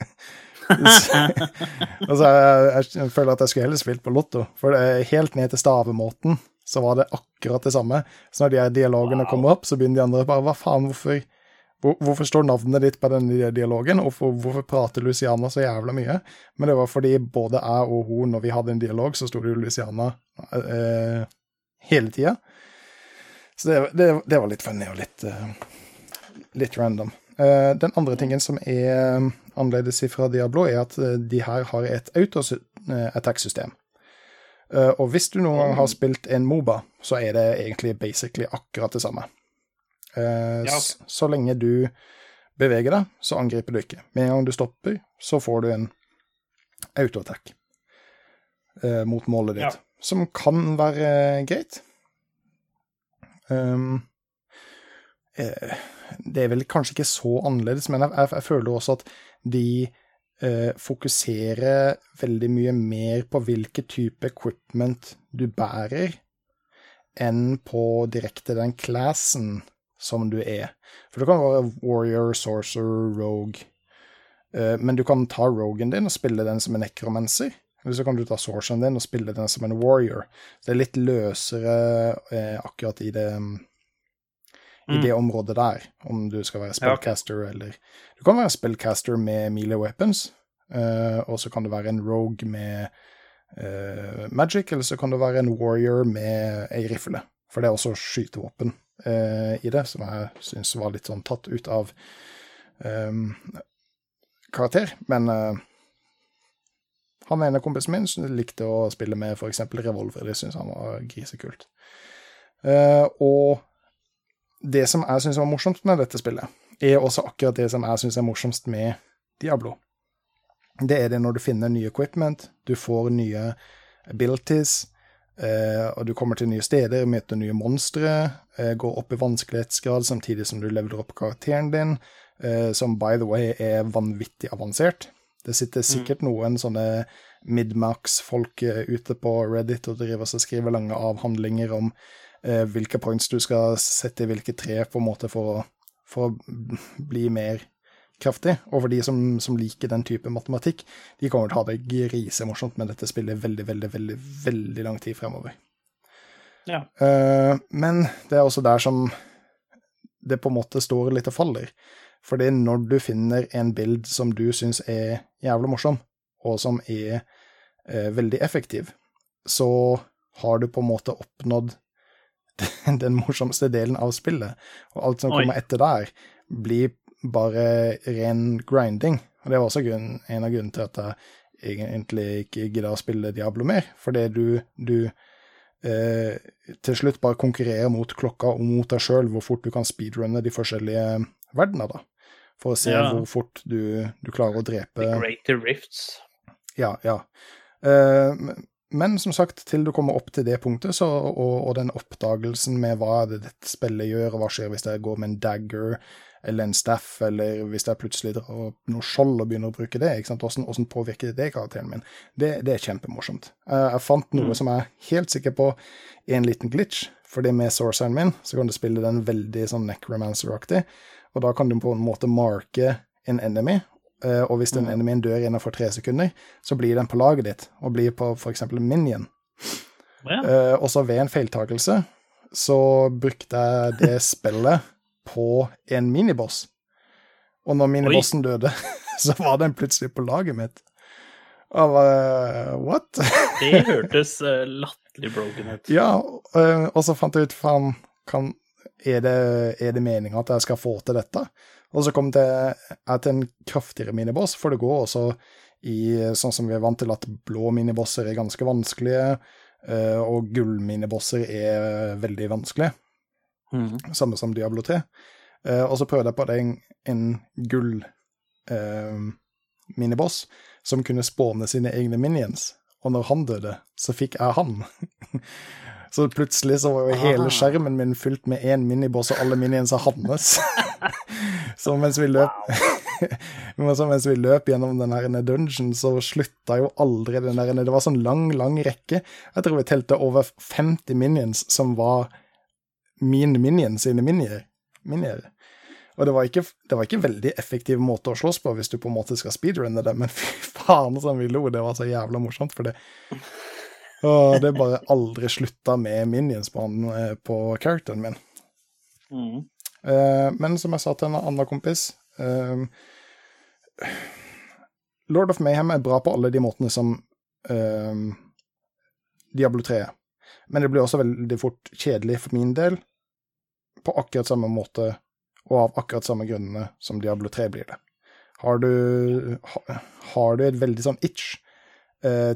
altså, jeg, jeg, føler at jeg skulle heller spilt på Lotto, for helt ned til stavemåten så var det akkurat det samme. Så når de her dialogene wow. kommer opp, så begynner de andre bare Hva faen, hvorfor, hvor, hvorfor står navnet ditt på denne dialogen, og for, hvorfor prater Luciana så jævla mye? Men det var fordi både jeg og hun, når vi hadde en dialog, så sto det jo Luciana eh, hele tida. Så det, det, det, var litt funny og litt, uh, litt random. Uh, den andre tingen som er annerledes fra Diablo, er at eh, de her har et auto-attack-system. Uh, og hvis du noen gang har spilt en Moba, så er det egentlig basically akkurat det samme. Ja. Så lenge du beveger deg, så angriper du ikke. Med en gang du stopper, så får du en autoattack uh, mot målet ditt, ja. som kan være greit. Um, det er vel kanskje ikke så annerledes, men jeg, jeg, jeg føler også at de eh, fokuserer veldig mye mer på hvilken type equipment du bærer, enn på direkte den classen som du er. For du kan være warrior, sorcerer, rogue. Eh, men du kan ta rogen din og spille den som en necromancer. Eller så kan du ta sorceren din og spille den som en warrior. Det er litt løsere eh, akkurat i det i det mm. området der, om du skal være spellcaster ja, eller Du kan være spellcaster med melee weapons, uh, og så kan du være en rogue med uh, magic, eller så kan du være en warrior med ei rifle. For det er også skytevåpen uh, i det, som jeg syns var litt sånn tatt ut av um, karakter. Men han ene kompisen min likte å spille med f.eks. revolver. Det syntes han var grisekult. Uh, og det som jeg syns var morsomt med dette spillet, er også akkurat det som jeg syns er morsomst med Diablo. Det er det når du finner nye equipment, du får nye abilities, eh, og du kommer til nye steder, møter nye monstre, eh, går opp i vanskelighetsgrad samtidig som du leveler opp karakteren din, eh, som by the way er vanvittig avansert. Det sitter mm. sikkert noen sånne midmax-folk ute på Reddit og driver og skriver lange avhandlinger om eh, hvilke points du skal sette i hvilke tre, på en måte, for å, for å bli mer kraftig. Og for de som, som, liker den type matematikk, de kommer til å ha det grisemorsomt med dette spillet veldig, veldig, veldig, veldig lang tid fremover. Ja. Eh, men det er også der som det på en måte står litt og faller. Fordi når du finner en bild som du syns er jævlig morsom, og som er eh, veldig effektiv, så har du på en måte oppnådd den morsomste delen av spillet. Og alt som Oi. kommer etter der, blir bare ren grinding. Og det var også grunn, en av grunnene til at jeg egentlig ikke gidder å spille Diablo mer. Fordi du, du eh, til slutt bare konkurrerer mot klokka og mot deg sjøl hvor fort du kan speedrunne de forskjellige verdener, da. For å se ja. hvor fort du, du, klarer å drepe The Greater Rifts. Ja, ja. Eh, men som sagt, til du kommer opp til det punktet, så, og, og, den oppdagelsen med hva det dette spillet gjør, og hva skjer hvis jeg går med en dagger eller en staff, eller hvis jeg plutselig drar noe skjold og begynner å bruke det, ikke sant? Hvordan, hvordan påvirker det karakteren min? Det, det er kjempemorsomt. Jeg fant noe mm. som jeg er helt sikker på er en liten glitch, fordi med sourceren min så kan du spille den veldig sånn necromancer-aktig, og da kan du på en måte marke en enemy, eh, og hvis den mm. enemyen dør innenfor tre sekunder, så blir den på laget ditt, og blir på f.eks. minion. Ja. Uh, og så ved en feiltakelse så brukte jeg det spillet på en miniboss. Og når minibossen døde, så var den plutselig på laget mitt. Og jeg uh, What? Det hørtes uh, latterlig broken ut. Ja, uh, og så fant jeg ut, faen, er det, er det meninga at jeg skal få til dette? Og så kom jeg til en kraftigere miniboss, for det går også i sånn som vi er vant til, at blå minibosser er ganske vanskelige, uh, og gullminibosser er veldig vanskelige. Mm. Samme som Diablo 3. Uh, og så prøvde jeg på det en, en gull eh, miniboss som kunne spåne sine egne minions. Og når han døde, så fikk jeg han. så plutselig så var jo hele ah. skjermen min fylt med én miniboss, og alle minionsa hans. så mens vi løp så mens vi løp gjennom den her dungeon, så slutta jo aldri den der Det var sånn lang, lang rekke. Jeg tror vi telte over 50 minions som var min minion sine minier. minier. Og det var, ikke, det var ikke veldig effektiv måte å slåss på hvis du på en måte skal speedrunne det, men fy faen som vi lo, det var så jævla morsomt, for det Og det bare aldri slutta med minions på, han, eh, på characteren min. Mm. Uh, men som jeg sa til en annen kompis uh, Lord of Mayhem er bra på alle de måtene som Diablo 3 er. Men det blir også veldig fort kjedelig for min del, på akkurat samme måte og av akkurat samme grunnene som Diablo 3 blir det. Har du, har du et veldig sånn itch eh,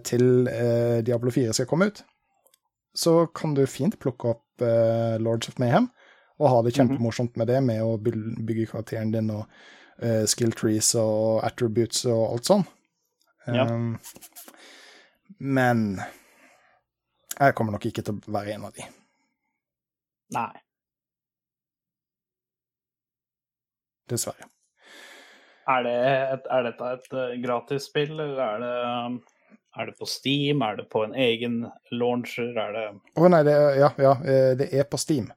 til eh, Diablo 4 skal komme ut, så kan du fint plukke opp eh, Lords of Mayhem og ha det mhm. kjempemorsomt med det, med å bygge karakteren din og eh, skill trees og attributes og alt sånn. Ja. Um, men jeg kommer nok ikke til å være en av de. Nei. dessverre. Er, det et, er dette et gratis gratisspill, eller er det, um, er det på Steam? Er det på en egen launcher? Er det Å oh, nei, det, ja, ja, eh, det er på Steam.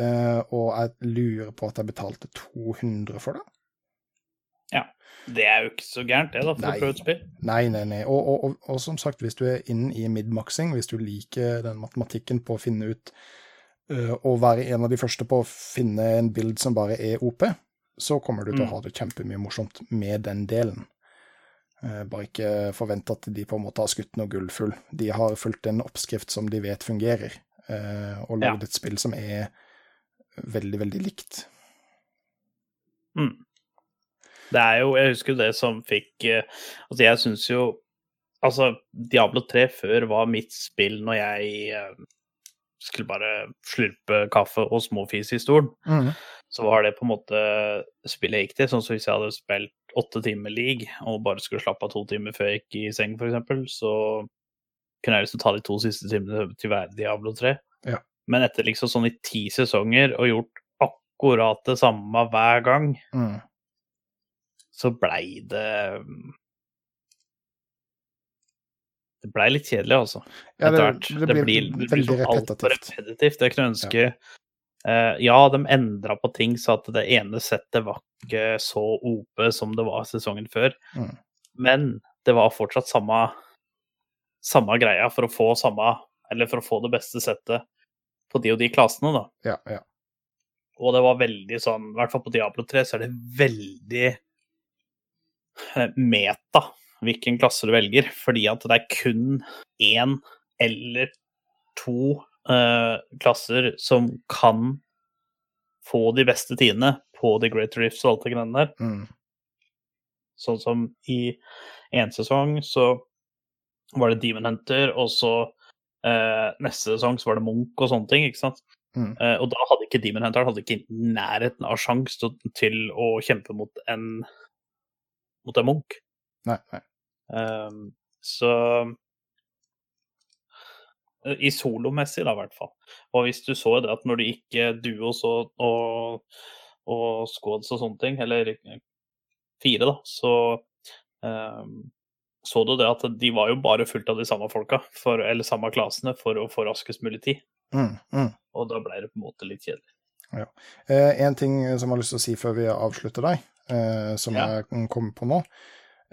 Uh, og jeg lurer på at jeg betalte 200 for det. Ja. Det er jo ikke så gærent, det, da, for nei. å prøve et spill. Nei, nei, nei. Og, og, og, og, som sagt, hvis du er inne i midmaxing, hvis du liker den matematikken på å finne ut uh, Å være en av de første på å finne en bild som bare er OP, så kommer du til å mm. ha det kjempemye morsomt med den delen. Eh, bare ikke forvent at de på en måte har skutt noe gullfugl. De har fulgt en oppskrift som de vet fungerer, eh, og lagd ja. et spill som er veldig, veldig likt. Mm. Det er jo Jeg husker det som fikk eh, Altså, jeg syns jo Altså, Diablo 3 før var mitt spill når jeg skulle bare slurpe kaffe og småfise i stolen. Mm så var det på en måte spillet jeg gikk til. Sånn som hvis jeg hadde spilt åtte timer league og bare skulle slappe av to timer før jeg gikk i seng, f.eks., så kunne jeg liksom ta de to siste timene til hver Diablo 3. Ja. Men etter liksom sånn i ti sesonger og gjort akkurat det samme hver gang, mm. så blei det Det blei litt kjedelig, altså. Ja, det. Det, blir, det blir, blir altfor repetitivt. Jeg kunne ønske ja ja, de endra på ting så at det ene settet var ikke så OP som det var sesongen før. Mm. Men det var fortsatt samme, samme greia for å få samme Eller for å få det beste settet på de og de klassene, da. Ja, ja. Og det var veldig sånn, i hvert fall på Diablo 3, så er det veldig eh, meta hvilken klasse du velger, fordi at det er kun én eller to uh, klasser som kan få de beste tidene på The Great Rifts og alt det greiene der. Mm. Sånn som i én sesong så var det Demon Hunter, og så eh, neste sesong så var det Munch og sånne ting, ikke sant. Mm. Eh, og da hadde ikke Demon Hunter hadde ikke nærheten av sjanse til, til, å kjempe mot en mot en Munch. Nei, nei. Um, så i solomessig, da, i hvert fall. Og hvis du så det at når det gikk duos og, og, og squads og sånne ting, eller fire, da, så um, så du det at de var jo bare fullt av de samme folka, for, eller samme klasene, for å få raskest mulig tid. Mm, mm. Og da ble det på en måte litt kjedelig. Ja. Eh, en ting som jeg har lyst til å si før vi avslutter deg, eh, som ja. jeg kommer på nå,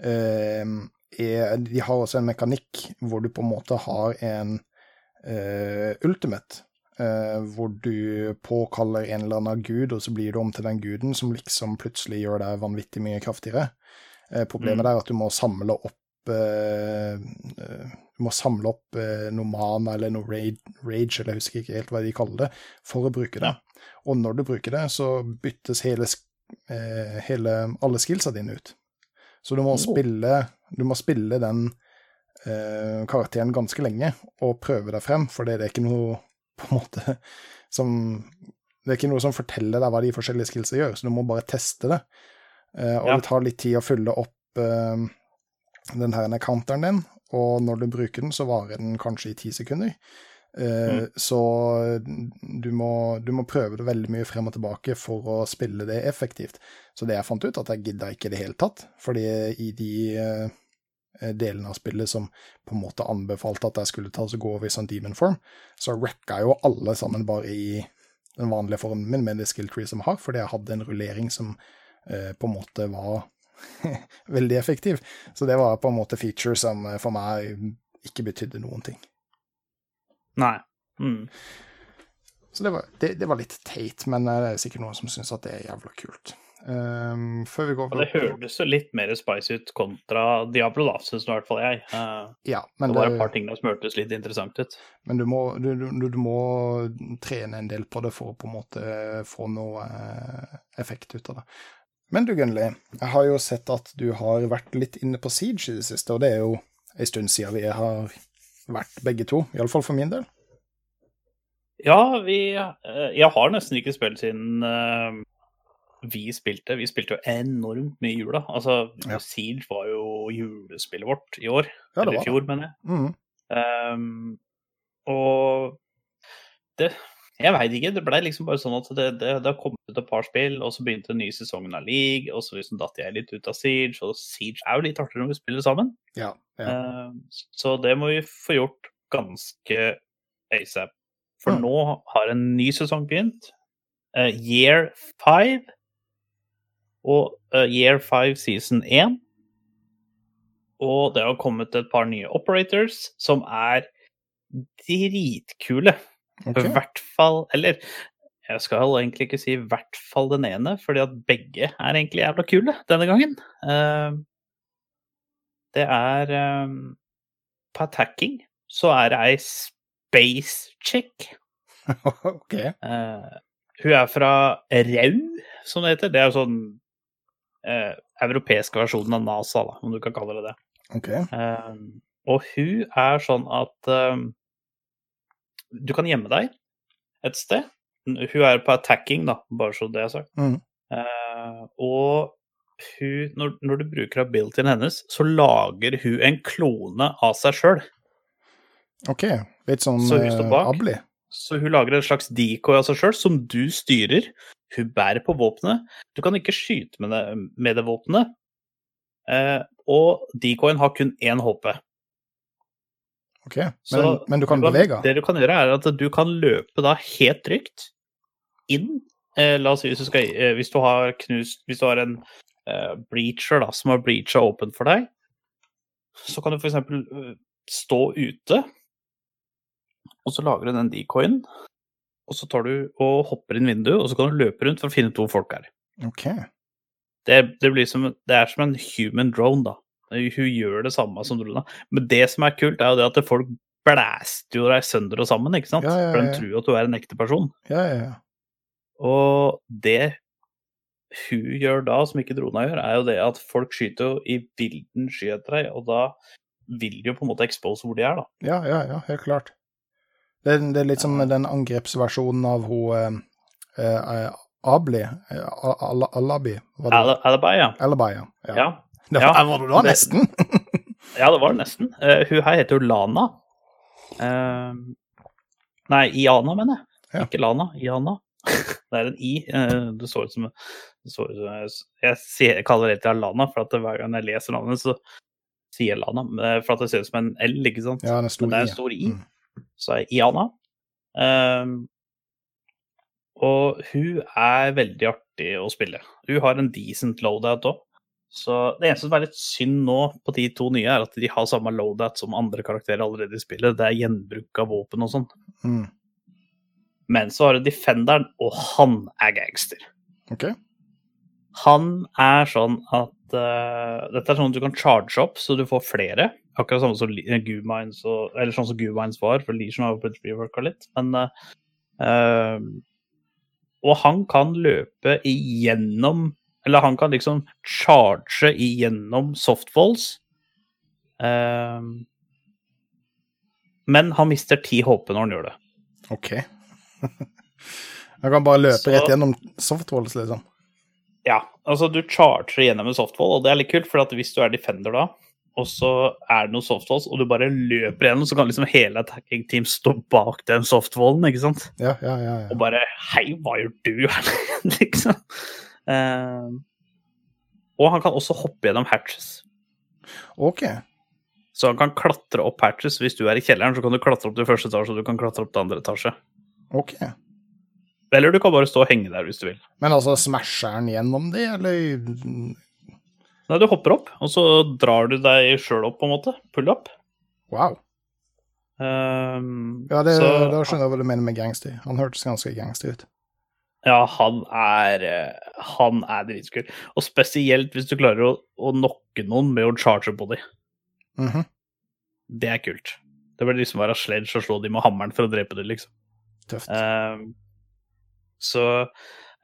eh, er De har også en mekanikk hvor du på en måte har en uh, Ultimate uh, hvor du påkaller en eller annen gud, og så blir du om til den guden som liksom plutselig gjør deg vanvittig mye kraftigere. Uh, problemet Mm. er at du må samle opp Du må samle opp noe mana eller noe rage, rage, eller jeg husker ikke helt hva de kaller det, for å bruke det. Og når du bruker det, så byttes hele, hele alle skillsa dine ut. Så du må Oh. spille Du må spille den eh, karakteren ganske lenge og prøve deg frem, for det er ikke noe på en måte som Det er ikke noe som forteller deg hva de forskjellige skillsa gjør, så du må bare teste det. Eh, og Ja. det tar litt tid å fylle opp eh, den her counteren din, og når du bruker den, så varer den kanskje i ti sekunder. Eh, Så du må, du må prøve det veldig mye frem og tilbake for å spille det effektivt. Så det jeg fant ut, at jeg gidda ikke i det hele tatt. Fordi i de eh, delene av spillet som på en måte anbefalte at jeg skulle ta og gå over i sånn demon form, så wrecka jo alle sammen bare i den vanlige formen min med det skill tree som jeg har, fordi jeg hadde en rullering som eh, på en måte var veldig effektiv. Så det var på en måte feature som eh, for meg ikke betydde noen ting. Nei. Mm. Så det var, det, det var litt teit, men eh, det er sikkert noen som syns at det er jævla kult. Um, før vi går Og det høres jo litt mer spicy ut kontra Diablo, da, syns i hvert fall jeg. Uh, Ja, men, det var et par ting som hørtes litt interessant ut. men du, må, du, du, du må trene en del på det for å på en måte få noe uh, effekt ut av det. Men du, Gunnli, jeg har jo sett at du har vært litt inne på Siege i det siste, og det er jo en stund siden vi har vært begge to, iallfall for min del. Ja, vi eh, Jeg har nesten ikke spilt siden vi spilte. Vi spilte jo enormt mye i jula. Altså, Ja. Siege var jo julespillet vårt i år. Ja, eller i fjor, mener jeg. Mm. Um, og det Jeg veit ikke. Det blei liksom bare sånn at det, det, det har kommet ut et par spill, og så begynte den nye sesongen av League, og så liksom datt jeg litt ut av Siege. Og Siege er jo litt artigere når vi spiller sammen. Ja. ja. Ehm, så det må vi få gjort ganske asap. For Mm. nå har en ny sesong begynt. Uh, year 5. Og uh, Year 5 season 1. Og det har kommet et par nye operators som er dritkule. I hvert fall Eller jeg skal egentlig ikke si i hvert fall den ene, fordi at begge er egentlig jævla kule denne gangen. Uh, det er um, På attacking så er det ei space chick. ok. Uh, hun er fra Rau, som det heter. Det er jo sånn eh, europeiske versjonen av NASA, da, om du kan kalle det det. Okay. Eh, og hun er sånn at eh, du kan gjemme deg et sted. Hun er på attacking, da, bare så det er sagt. Mm. Eh, og hun, når, når du bruker abilityen hennes, så lager hun en klone av seg sjøl. Ok. Litt sånn Så eh? Abli. Så hun lager en slags decoy av seg sjøl, som du styrer. Hun bærer på våpenet. Du kan ikke skyte med det, med det våpenet. Eh, og decoyen har kun én HP. Ok. Men, Så men du kan bevege? Det du kan gjøre, er at du kan løpe da helt trygt inn. Eh, la oss si hvis du, skal, eh, hvis du har knust Hvis du har en eh, breacher da, som har breacha åpen for deg, så kan du f.eks. Uh, stå ute, og så lager du den decoyen. Og så tar du og hopper inn vinduet, og så kan du løpe rundt for å finne to folk her. Okay. Det, det, blir som, det er som en human drone, da. Hun gjør det samme som drona. Men det som er kult, er jo det at folk blæster jo deg sønder og sammen, ikke sant? Ja, ja, For ja. de tror at du er en ekte person. Ja, ja, ja. Og det hun gjør da, som ikke drona gjør, er jo det at folk skyter jo i vilden sky etter deg, og da vil de jo på en måte expose hvor de er, da. Ja, ja, ja, helt klart. Det, det er litt som den angrepsversjonen av hun eh, eh, Abli eh, Al Alabi, var det? Al- Alibi, ja. Alibi, ja. ja. Ja, Det var, ja, var du da det- nesten? ja det var det nesten. Uh, hun her heter jo Lana. Uh, nei, Iana, mener jeg. Ja. Ikke Lana, Iana. det er en I. Uh, det så ut som det så ut som jeg, jeg kaller det til Lana, for at hver gang jeg leser navnet, så sier Lana. For at det ser ut som en L, ikke sant. ja, det er i. en stor I. Mm. Så er Iana. Um, og hun er veldig artig å spille. Hun har en decent loadout òg. Så det eneste som er litt synd nå på de to nye, er at de har samme loadout som andre karakterer allerede i spillet. Det er gjenbruk av våpen og sånn. Mm. Men så har du Defenderen, og han er gangster. OK. Han er sånn at uh, Dette er sånn at du kan charge opp så du får flere. Akkurat samme som Goo-Mines Eller sånn som Goo-Mines var, for Legion har jo blitt reworka litt. Men uh, Og han kan løpe igjennom Eller han kan liksom charge igjennom softballs. Uh, men han mister ti HP når han gjør det. OK. han kan bare løpe Så- rett gjennom softwalls, liksom. Ja, altså du charger gjennom en softball, og det er litt kult, for hvis du er defender da, og så er det noen softwalls, og du bare løper gjennom, så kan liksom hele attacking team stå bak den softwallen, ikke sant? Ja, ja, ja. ja. Og bare Hei, hva gjør du her? liksom. Uh, og han kan også hoppe gjennom hatches. OK. Så han kan klatre opp hatches. Hvis du er i kjelleren, så kan du klatre opp til første etasje, og du kan klatre opp til andre etasje. ok. Eller du kan bare stå og henge der hvis du vil. Men altså, smasher han gjennom det, eller Nei, du hopper opp, og så drar du deg sjøl opp, på en måte. Pull up. Wow. Um, Ja, det, så, da skjønner jeg hva du mener med gangster. Han hørtes ganske gangster ut. Ja, han er eh, Han er dritkul. Og spesielt hvis du klarer å, å knocke noen med å charge på dem. Mhm. Det er kult. Det bør liksom være sledge og slå dem med hammeren for å drepe dem, liksom. Tøft. Um, så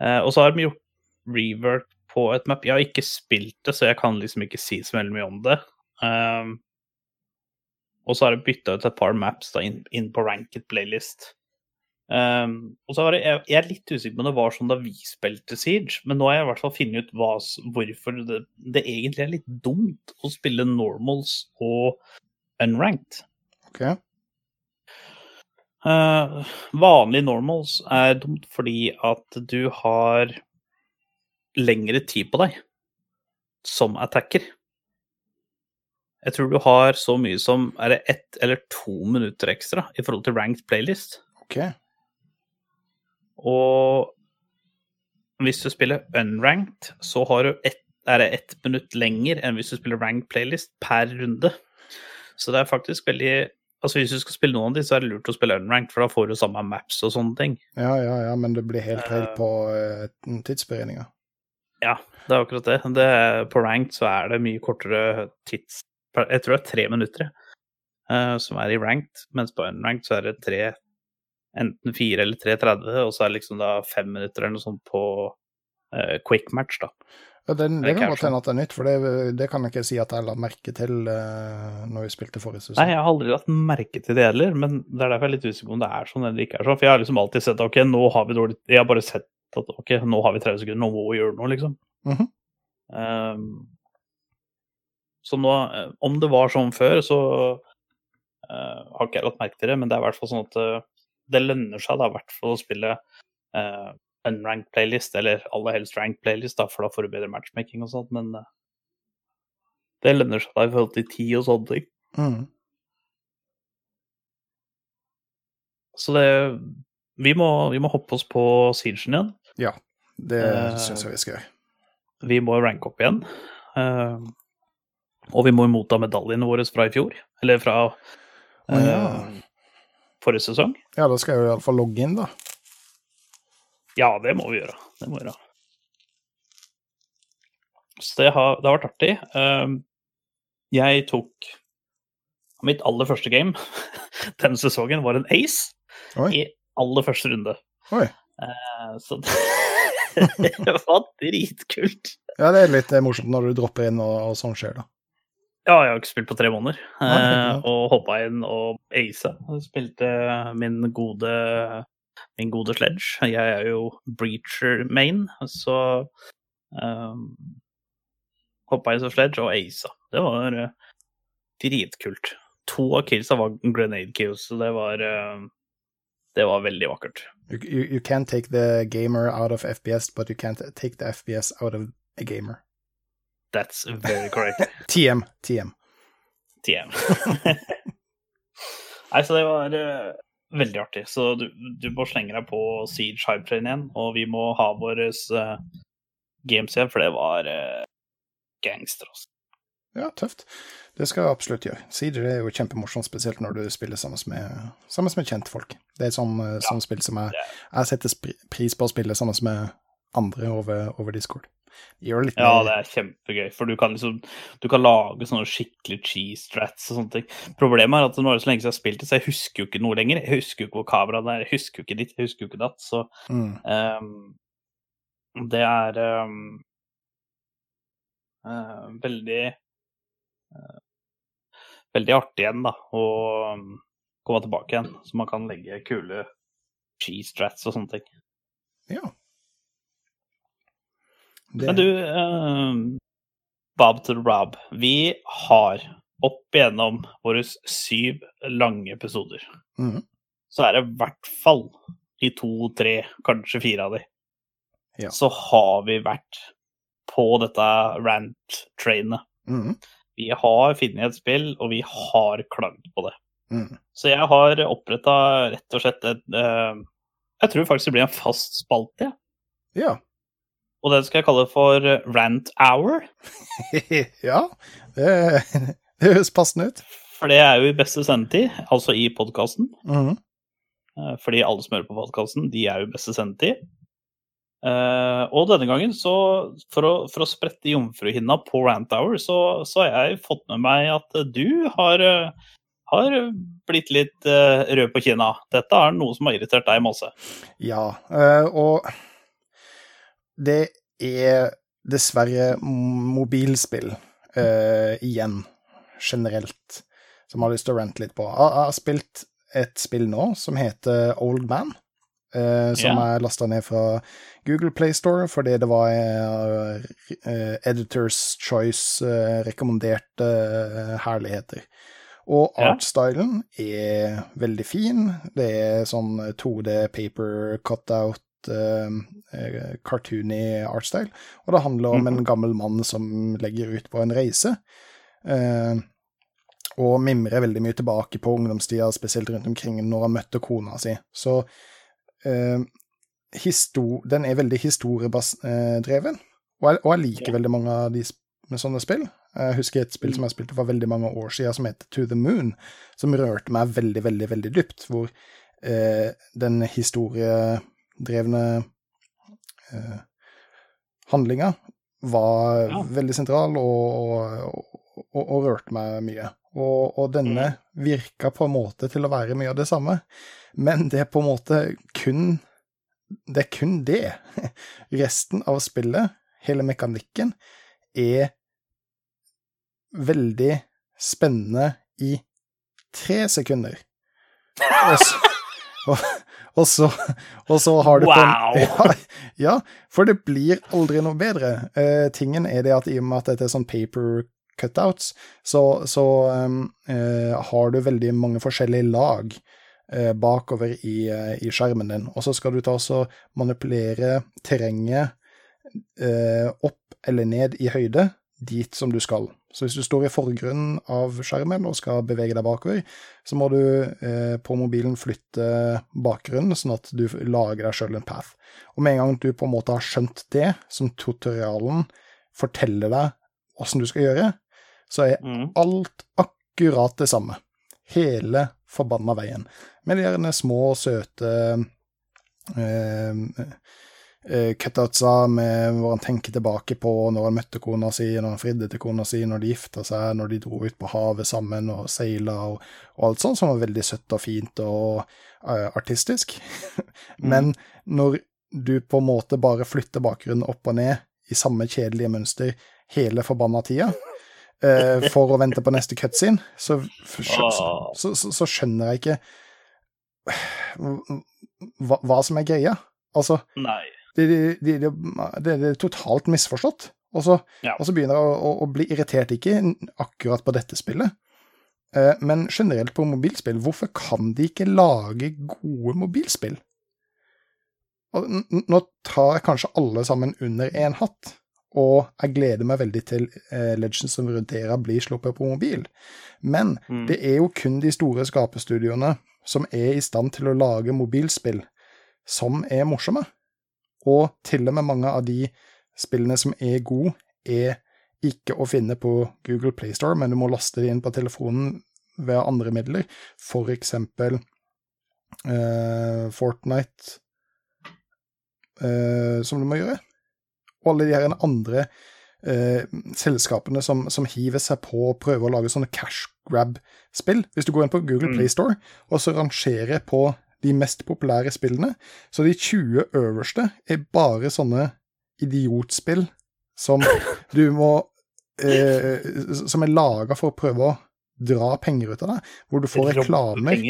eh, Og så har de gjort rework på et map. Jeg har ikke spilt det, så jeg kan liksom ikke si så veldig mye om det. Um, og så har jeg bytta ut et par maps da, inn, inn på ranked playlist. Um, og så har jeg, jeg er litt usikker på om det var sånn da vi spilte Siege, men nå har jeg i hvert fall funnet ut hva, hvorfor det, det egentlig er litt dumt å spille normals og unranked. Okay. Uh, vanlig normals er dumt fordi at du har lengre tid på deg som attacker. Jeg tror du har så mye som er det ett eller to minutter ekstra i forhold til ranked playlist. OK. Og hvis du spiller unranked, så har du ett, er det ett minutt lenger enn hvis du spiller ranked playlist per runde. Så det er faktisk veldig Altså Hvis du skal spille noen av de, så er det lurt å spille unranked, for da får du samme maps og sånne ting. Ja, ja, ja, men det blir helt feil Eh. på uh, tidsberegninga. Ja, det er akkurat det. det på ranked så er det mye kortere tids... Jeg tror det er tre minutter uh, som er i ranked, mens på unranked så er det tre Enten fire eller 3.30, og så er det liksom da fem minutter eller noe sånt på uh, quick match, da. Ja, det, Det kan godt hende at det er nytt, for det, det kan jeg ikke si at jeg la merke til uh, når vi spilte forrige sesong. Nei, jeg har aldri lagt merke til det heller, men det er derfor jeg er litt usikker på om det er sånn eller ikke er sånn. For jeg har liksom alltid sett ok, nå har vi dårlig Jeg har bare sett at ok, nå har vi 30 sekunder, nå må vi gjøre noe, liksom. Mm -hmm. um, så nå, eh, om det var sånn før, så uh, har ikke jeg lagt merke til det, men det er i hvert fall sånn at uh, det lønner seg da i hvert fall å spille uh, unranked playlist, eller aller helst ranked playlist, da, for da får du bedre matchmaking og sånt, men uh, det lønner seg da i forhold til tid og sånne ting. Mm. Så det Vi må, vi må hoppe oss på Siegen igjen. Ja, Det uh, syns jeg vi skal gjøre. Vi må ranke opp igjen. Uh, og vi må motta medaljene våre fra i fjor. Eller fra Å, ja. eh, forrige sesong. Ja, da skal jeg jo iallfall logge inn, da. Ja, det må vi gjøre. Det må vi gjøre. Så det har, det har vært artig. Uh, jeg tok Mitt aller første game denne sesongen var en ace Oi. i aller første runde. Oi. Eh, så det var dritkult. Ja, det er litt eh, morsomt når du dropper inn og, og sånn skjer, da. Ja, jeg har ikke spilt på tre måneder. Nei, Eh, og hoppa inn og aisa. Spilte min gode min gode sledge. Jeg er jo breacher main, så um, hoppa inn som sledge og aisa. Det var uh, dritkult. To av killsa var grenade kills, så det var eh, det var veldig vakkert. You, you, you can't take the gamer out of FPS, but you can't take the FPS out of a gamer. That's very correct. TM. TM. TM. Nei, så det var uh, veldig artig. Så du, du må slenge deg på Siege Hypetrain igjen, og vi må ha våre games igjen, for det var uh, gangster, altså. Ja, tøft. Det skal jeg absolutt gjøre. Sider er jo kjempemorsomt, spesielt når du spiller sammen med, sammen med kjentfolk. Det er et sånt, ja, sånt spill som jeg, jeg setter pris på å spille sammen med andre over, over Discord. ja, det er kjempegøy, for du kan liksom du kan lage sånne skikkelig cheese strats og sånne ting. Problemet er at nå er det så lenge siden jeg har spilt det, så jeg husker jo ikke noe lenger. Jeg husker jo ikke hvor kameraet er, jeg husker jo ikke ditt, jeg husker jo ikke datt. Så mm. um, det er um, uh, veldig uh, Veldig artig igjen, da, å um, komme tilbake igjen. Så man kan legge kule cheese strats og sånne ting. Ja. Det... Men du, uh, Bob to the Rob. Vi har opp igjennom våre syv lange episoder, mm. så er det i hvert fall i to, tre, kanskje fire av de, ja. så har vi vært på dette rant-trainet. Mm. Vi har funnet et spill, og vi har klagd på det. Mm. Så jeg har oppretta rett og slett et uh, Jeg tror faktisk det blir en fast spalte. Ja. Og den skal jeg kalle for Rant Hour. ja, det, det høres passende ut. For det er jo i beste sendetid, altså i podkasten. Mm -hmm. Fordi alle som hører på podkasten, de er jo i beste sendetid. Uh, og denne gangen, så for å, for å sprette jomfruhinna på Rant Hour, så, så, har jeg fått med meg at du har, har blitt litt uh, rød på kinna. Dette er noe som har irritert deg masse. Ja, uh, og det er dessverre mobilspill igjen, generelt, som jeg har lyst til å rante litt på. Jeg har spilt et spill nå som heter Old Man. Uh, som yeah. er lasta ned fra Google Playstore fordi det var uh, Editors Choice rekommenderte herligheter. Og artstylen er veldig fin. Det er sånn 2D paper cutout uh, cartoony artstyle. Og det handler om en mhm. gammel mann som legger ut på en reise. Uh, og mimrer veldig mye tilbake på ungdomstida, spesielt rundt omkring når han møtte kona si. Så den er veldig historiedreven, og jeg, og jeg liker veldig mange av de med sånne spill. Jeg husker et spill som jeg spilte for veldig mange år siden, som heter To the Moon, som rørte meg veldig, veldig, veldig dypt. Hvor eh, den historiedrevne eh, handlinga var ja. veldig sentral og, og, og, og, rørte meg mye. Og, denne mm. virka på en måte til å være mye av det samme, men det er på en måte kun Det er kun det. Resten av spillet, hele mekanikken, er veldig spennende i tre sekunder. Og så, og, og så, og så har du Wow! Ja, ja, for det blir aldri noe bedre. Uh, tingen er det at i og med at dette er sånn paper cutouts, så, så um, uh, har du veldig mange forskjellige lag bakover i, i, skjermen din. Og så skal du ta og manipulere terrenget opp eller ned i høyde dit som du skal. Så hvis du står i forgrunnen av skjermen og skal bevege deg bakover, så må du eh, på mobilen flytte bakgrunnen, sånn at du lager deg sjøl en path. Og med en gang du på en måte har skjønt det, som tutorialen forteller deg åssen du skal gjøre, så er mm. alt akkurat det samme. Hele forbanna veien. Med de gjerne små, søte eh, uh, cutoutsa med hvor han tenker tilbake på når han møtte kona si, når han fridde til kona si, når de gifta seg, når de dro ut på havet sammen og seila og, og, alt sånt, som var veldig søtt og fint og uh, artistisk. Men mm. når du på en måte bare flytter bakgrunnen opp og ned i samme kjedelige mønster hele forbanna tida, uh, for å vente på neste cutscene, så, så, så, så skjønner jeg ikke hva, hva, som er greia. Altså, det, det, det, det er totalt misforstått. Og så, ja. og så begynner jeg å, å, å, bli irritert, ikke akkurat på dette spillet, uh, men generelt på mobilspill. Hvorfor kan de ikke lage gode mobilspill? Nå tar jeg kanskje alle sammen under én hatt, og jeg gleder meg veldig til eh, Legends som Runeterra blir sluppet på mobil. Men mm. det er jo kun de store skapestudioene som er i stand til å lage mobilspill som er morsomme. Og til og med mange av de spillene som er gode, er ikke å finne på Google Playstore, men du må laste det inn på telefonen ved andre midler, for eksempel eh, Fortnite, eh, som du må gjøre. Og alle de her andre eh, selskapene som, som, hiver seg på og prøver å lage sånne cash grab-spill. Hvis du går inn på Google mm. Play Store og så rangerer på de mest populære spillene, så de 20 øverste er bare sånne idiotspill som du må eh, Som er laga for å prøve å dra penger ut av deg, hvor du får reklamer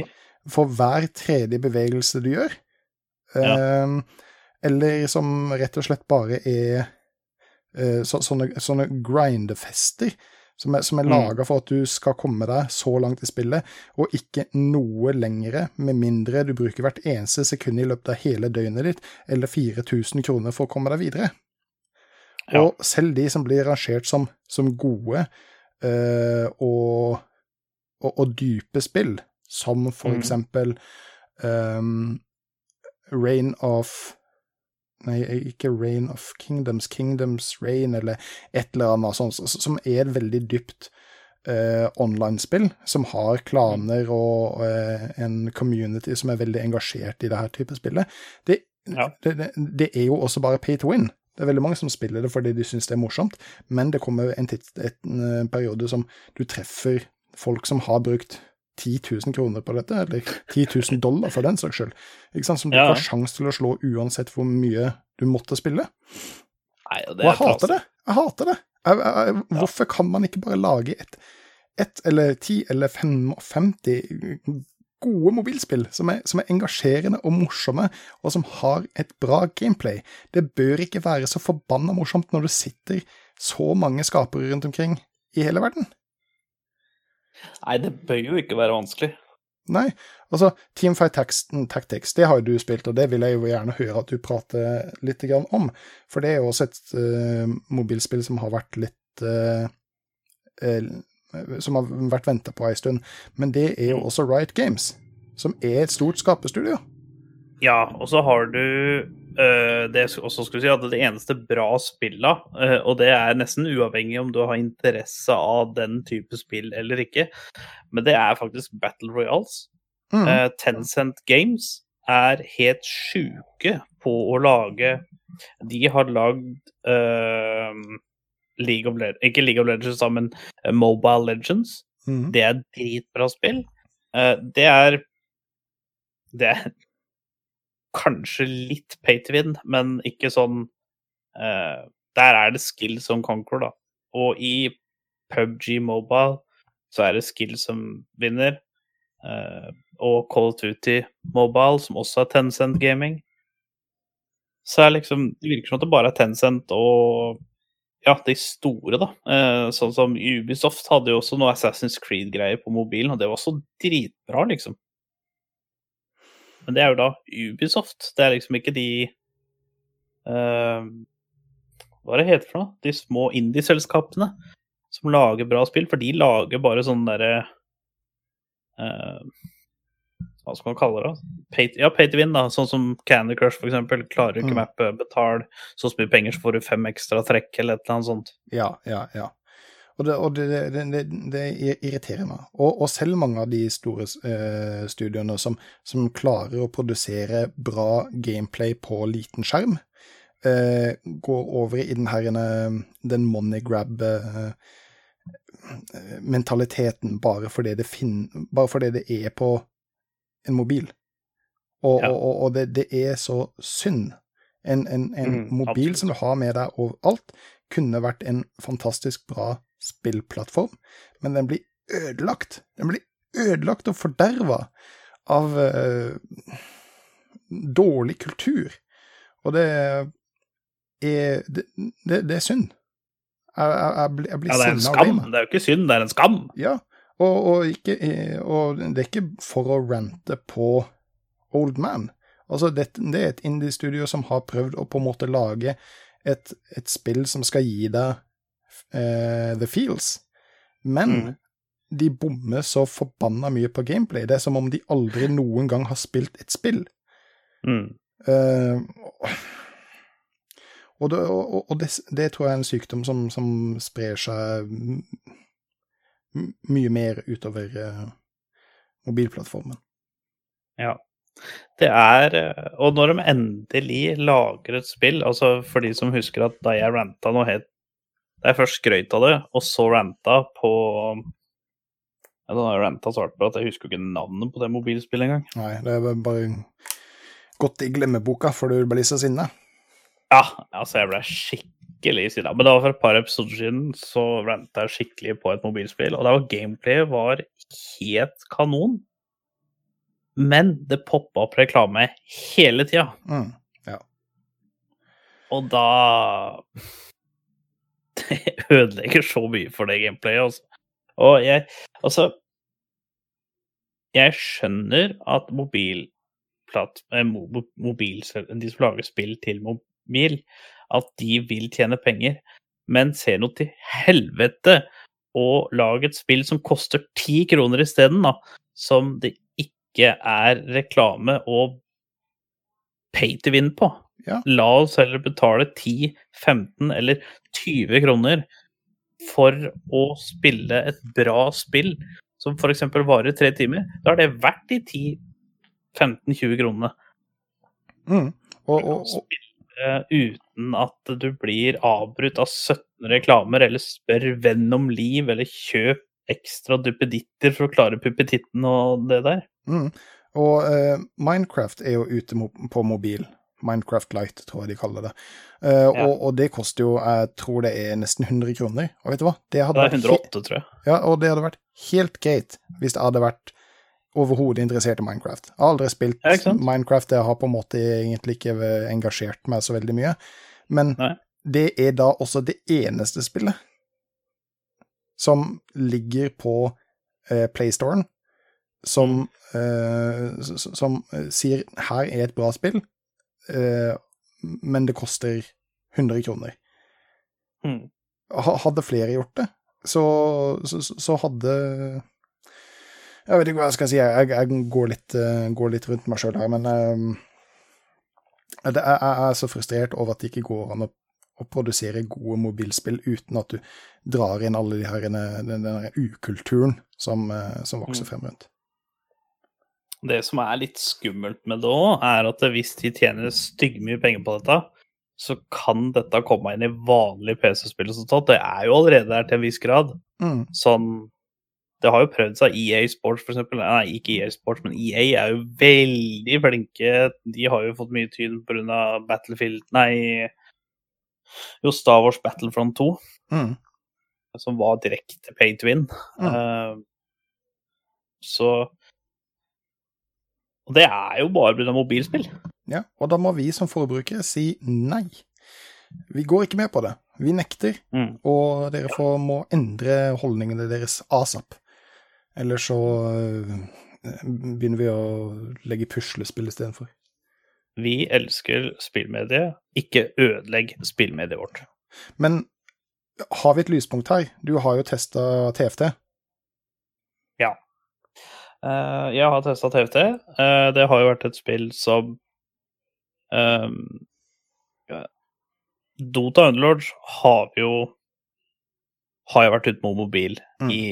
for hver tredje bevegelse du gjør. Ja. Um, eller som rett og slett bare er uh, så, sånne, sånne grindefester som er, som er mm. laga for at du skal komme deg så langt i spillet, og ikke noe lengre, med mindre du bruker hvert eneste sekund i løpet av hele døgnet ditt, eller 4000 kroner for å komme deg videre. Ja. Og selv de som blir rangert som, som gode øh, og, og, og, dype spill, som for mm. eksempel um, Rain of Nei, ikke Rain of Kingdoms, Kingdoms Rain, eller et eller annet sånt, som er et veldig dypt uh, online-spill, som har klaner og uh, en community som er veldig engasjert i det her type spillet. Det, ja. det, det, det, er jo også bare pay to win. Det er veldig mange som spiller det fordi de syns det er morsomt, men det kommer en, tids, en uh, periode som du treffer folk som har brukt 10 000 kroner på dette, eller 10 000 dollar for den saks skyld, som du ja. har sjanse til å slå uansett hvor mye du måtte spille. Nei, og, og jeg hater det! Jeg hater det! Jeg, jeg, hvorfor kan man ikke bare lage et, et eller ti eller 55 gode mobilspill som er, som er, engasjerende og morsomme, og som har et bra gameplay? Det bør ikke være så forbanna morsomt når du sitter så mange skapere rundt omkring i hele verden. Nei, det bør jo ikke være vanskelig. Nei, altså Teamfight Tactics, det har jo du spilt, og det vil jeg jo gjerne høre at du prater litt om. For det er jo også et uh, mobilspill som har vært litt uh, uh, Som har vært venta på ei stund. Men det er jo også Riot Games, som er et stort skaperstudio. Ja, og så har du det også skulle si at det eneste bra spillet, uh, og det er nesten uavhengig om du har interesse av den type spill eller ikke, men det er faktisk Battle Royals. Mm. Uh, Tencent Games er helt sjuke på å lage De har lagd League of Legends Ikke League of Legends, men Mobile Legends. Mm. Det er dritbra spill. det er det er kanskje litt pay to win, men ikke sånn uh, Der er det skill som conquer, da. Og i PubG Mobile så er det skill som vinner. Uh, og Call of Duty Mobile, som også er Tencent Gaming. Så er liksom, det virker som at det bare er Tencent og ja, de store, da. Uh, sånn som Ubisoft hadde jo også noe Assassin's Creed-greier på mobilen, og det var også dritbra, liksom. Men det er jo da Ubisoft. Det er liksom ikke de uh, Hva er det heter for noe? De små indie-selskapene som lager bra spill. For de lager bare sånn derre uh, Hva skal man kalle det? Pay, ja, pay to win, da. Sånn som Candy Crush, for eksempel. Klarer ikke mm. mappet, betal så mye penger, så får du fem ekstra trekk, eller et eller annet sånt. Ja, ja, ja. Og det, og det, det, det irriterer meg. Og, og, selv mange av de store uh, studioene som, som, klarer å produsere bra gameplay på liten skjerm, uh, går over i den her den money grab-mentaliteten uh, bare, fordi det bare fordi det er på en mobil. Og, ja. og det, er så synd. En, en, en mm, mobil absolutt. som du har med deg overalt, kunne vært en fantastisk bra spillplattform, men den blir ødelagt. Den blir ødelagt og forderva av uh, dårlig kultur. Og det er Det, det, det er synd. Jeg, jeg, jeg, blir, jeg blir ja, det er en skam. Det er jo ikke synd, det er en skam. Ja, og, og, ikke, og det er ikke for å rante på Old Man. Altså, det, det er et indie-studio som har prøvd å på en måte lage et, et spill som skal gi deg uh, The Feels. Men mm. de bommer så forbanna mye på gameplay. Det er som om de aldri noen gang har spilt et spill. Mm. Uh, Og, det, og, og det, det, tror jeg er en sykdom som, som sprer seg mye mer utover uh, mobilplattformen. Ja. Det er eh, Og når de endelig lager et spill, altså for de som husker at da jeg ranta noe helt jeg først skrøt av det, og så ranta på Da har jeg ranta så hardt på at jeg husker ikke navnet på det mobilspillet engang. Nei, det er bare gått i glemmeboka for du blir så sinna. Ja, altså jeg ble skikkelig sinna. Men det var for et par episoder siden så ranta jeg skikkelig på et mobilspill, og da var gameplayet var helt kanon. Men det poppa opp reklame hele tida. Mm, ja. Og da Det ødelegger så mye for det gameplayet, altså. Og jeg Altså Jeg skjønner at mobilplat... Eh, mobil, de som lager spill til mobil, at de vil tjene penger. Men se nå til helvete å lage et spill som koster ti kroner isteden, da. Som det ikke er reklame og pay to win på. Ja. La oss heller betale 10, 15 eller 20 kroner for å spille et bra spill som f.eks. varer tre timer. Da er det verdt de 10-15-20 kronene. Mm. Og, og, og, uten at du blir avbrutt av 17 reklamer, eller spør venn om liv, eller kjøp ekstra duppeditter for å klare puppetitten og det der. Mm. Og uh, Minecraft er jo ute på mobil. Minecraft Light, tror jeg de kaller det. Uh, ja. og, og, det koster jo, jeg tror det er nesten 100 kroner. Og vet du hva? Det, det er 108, tror jeg. Ja, og det hadde vært helt greit hvis det hadde vært overhodet interessert i Minecraft. Jeg har aldri spilt ja, Minecraft, jeg har på en måte egentlig ikke engasjert meg så veldig mye. Men Nei. det er da også det eneste spillet som ligger på eh, PlayStoren, som, eh, som eh, sier 'her er et bra spill', men det koster 100 kroner. Mm. Hadde flere gjort det, så, så, så, hadde Jeg vet ikke hva jeg skal si, jeg, jeg går, litt, uh, går, litt, rundt meg sjøl her, men uh, jeg, jeg er så frustrert over at det ikke går an å å produsere gode mobilspill uten at du drar inn alle de her, den, den ukulturen som, eh, som, vokser mm. frem rundt. Det som er litt skummelt med det òg, er at hvis de tjener styggmye penger på dette, så kan dette komme inn i vanlig PC-spill. Det er jo allerede der til en viss grad. Mm. Sånn Det har jo prøvd seg EA Sports, for eksempel. Nei, ikke EA Sports, men EA er jo veldig flinke. De har jo fått mye tyn pga. Battlefield Nei, jo Star Wars Battlefront 2, mm. som var direkte pay to win. Mm. Uh, så Og det er jo bare pga. mobilspill. Ja, og da må vi som forbrukere si nei. Vi går ikke med på det. Vi nekter, mm. og dere får, må endre holdningene deres asap. Eller så uh, begynner vi å legge puslespill istedenfor. Vi elsker spillmediet, ikke ødelegg spillmediet vårt. Men har vi et lyspunkt her? Du har jo testa TFT. Ja. Uh, jeg har testa. Uh, eh, det har jo vært et spill som um. Dota Underlords har jo har jo vært ute med mobil mm. i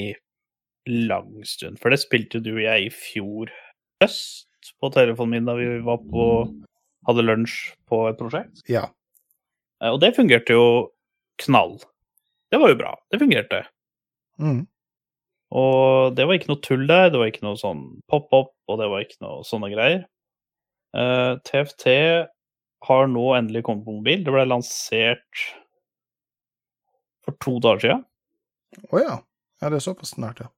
lang stund. For det spilte jo du og jeg i fjor høst på telefonen min da vi var på hadde lunsj på et prosjekt. Ja. Eh, og det fungerte jo knall. Det var jo bra. Det fungerte. Mm. Og det var ikke noe tull der. Det var ikke noe sånn pop-up, og det var ikke noe sånne greier. Uh, eh, TFT har nå endelig kommet på mobil. Det ble lansert for to dager siden. Å oh, ja. Ja, det er såpass snart, ja.